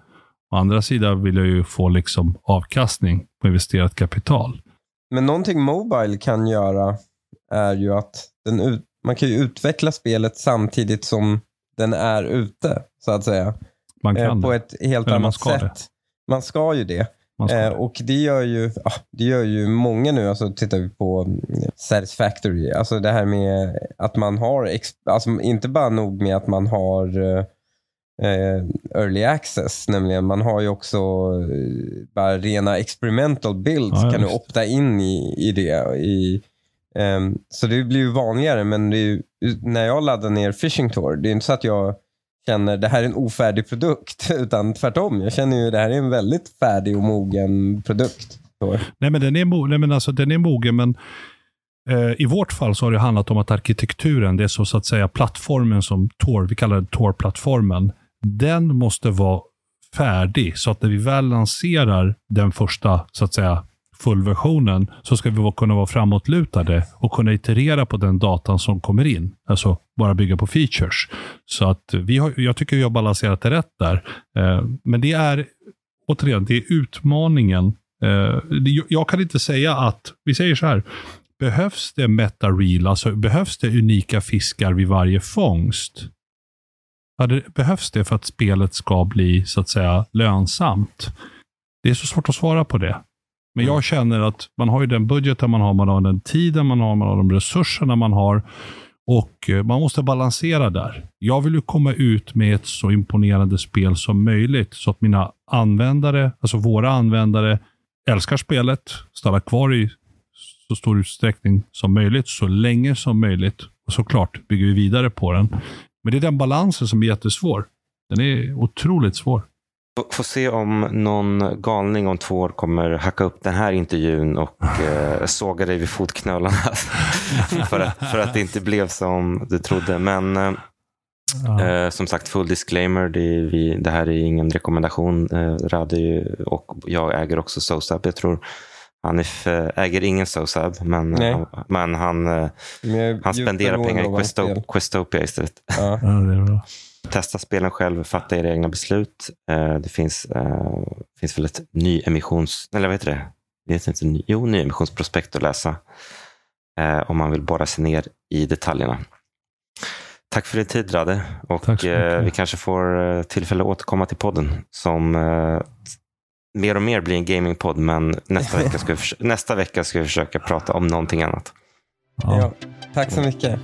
Å andra sidan vill jag ju få liksom avkastning på investerat kapital. Men någonting Mobile kan göra är ju att den ut, man kan ju utveckla spelet samtidigt som den är ute, så att säga. Man Eh, kan på det. ett helt Eller man annat ska sätt. det. Man ska ju det. Man ska Eh, och det gör, ju, ah, det gör ju många nu. Alltså, tittar vi på mm, Satisfactory. Alltså det här med att man har, alltså, inte bara nog med att man har eh, eh, early access, nämligen man har ju också eh, bara rena experimental builds Ja, kan du opta in i, i det. I, ehm, så det blir ju vanligare, men ju, när jag laddar ner Fishing Tour, det är inte så att jag känner det här är en ofärdig produkt, utan tvärtom. Jag känner ju det här är en väldigt färdig och mogen produkt. Så. Nej, men den är, mo- nej, men alltså, den är mogen, men eh, i vårt fall så har det handlat om att arkitekturen, det är så, så att säga plattformen som Tor, vi kallar det Tor-plattformen, den måste vara färdig så att när vi väl lanserar den första så att säga fullversionen så ska vi kunna vara framåtlutade och kunna iterera på den datan som kommer in. Alltså bara bygga på features. Så att vi har, jag tycker vi har balanserat det rätt där. Eh, men det är, återigen, det är utmaningen eh, jag kan inte säga att, vi säger så här, behövs det meta reel, alltså behövs det unika fiskar vid varje fångst? Ja, det, behövs det för att spelet ska bli så att säga lönsamt? Det är så svårt att svara på det. Men jag känner att man har ju den budgeten man har, man har den tiden man har, man har de resurserna man har. Och eh, man måste balansera där. Jag vill ju komma ut med ett så imponerande spel som möjligt så att mina användare, alltså våra användare, älskar spelet, stannar kvar i så stor utsträckning som möjligt, så länge som möjligt. Och såklart bygger vi vidare på den. Men det är den balansen som är jättesvår. Den är otroligt svår. Får se om någon galning om två år kommer hacka upp den här intervjun och eh, såga dig vid fotknölarna. för, att, för att det inte blev som du trodde. Men eh, Ja. eh, som sagt, full disclaimer. Det, vi, det här är ingen rekommendation. Eh, Radi och jag äger också SOSAB. Jag tror Hanif eh, äger ingen SOSAB, men, han, men han, eh, Men han spenderar pengar i hans Questo, spel. Questopia istället. Ja. Ja, det är bra. Testa spelen själv, fatta era egna beslut. Eh, det finns, eh, finns väl ett nyemissions... Eller vad heter det? det heter inte ny, jo, nyemissionsprospekt att läsa. Om man vill borra sig ner i detaljerna. Tack för din tid, Rade. Och Tack så mycket. vi kanske får tillfälle att återkomma till podden. Som mer och mer blir en gamingpodd, men nästa vecka, ska vi, nästa vecka ska vi försöka prata om någonting annat. Ja. Ja. Tack så mycket.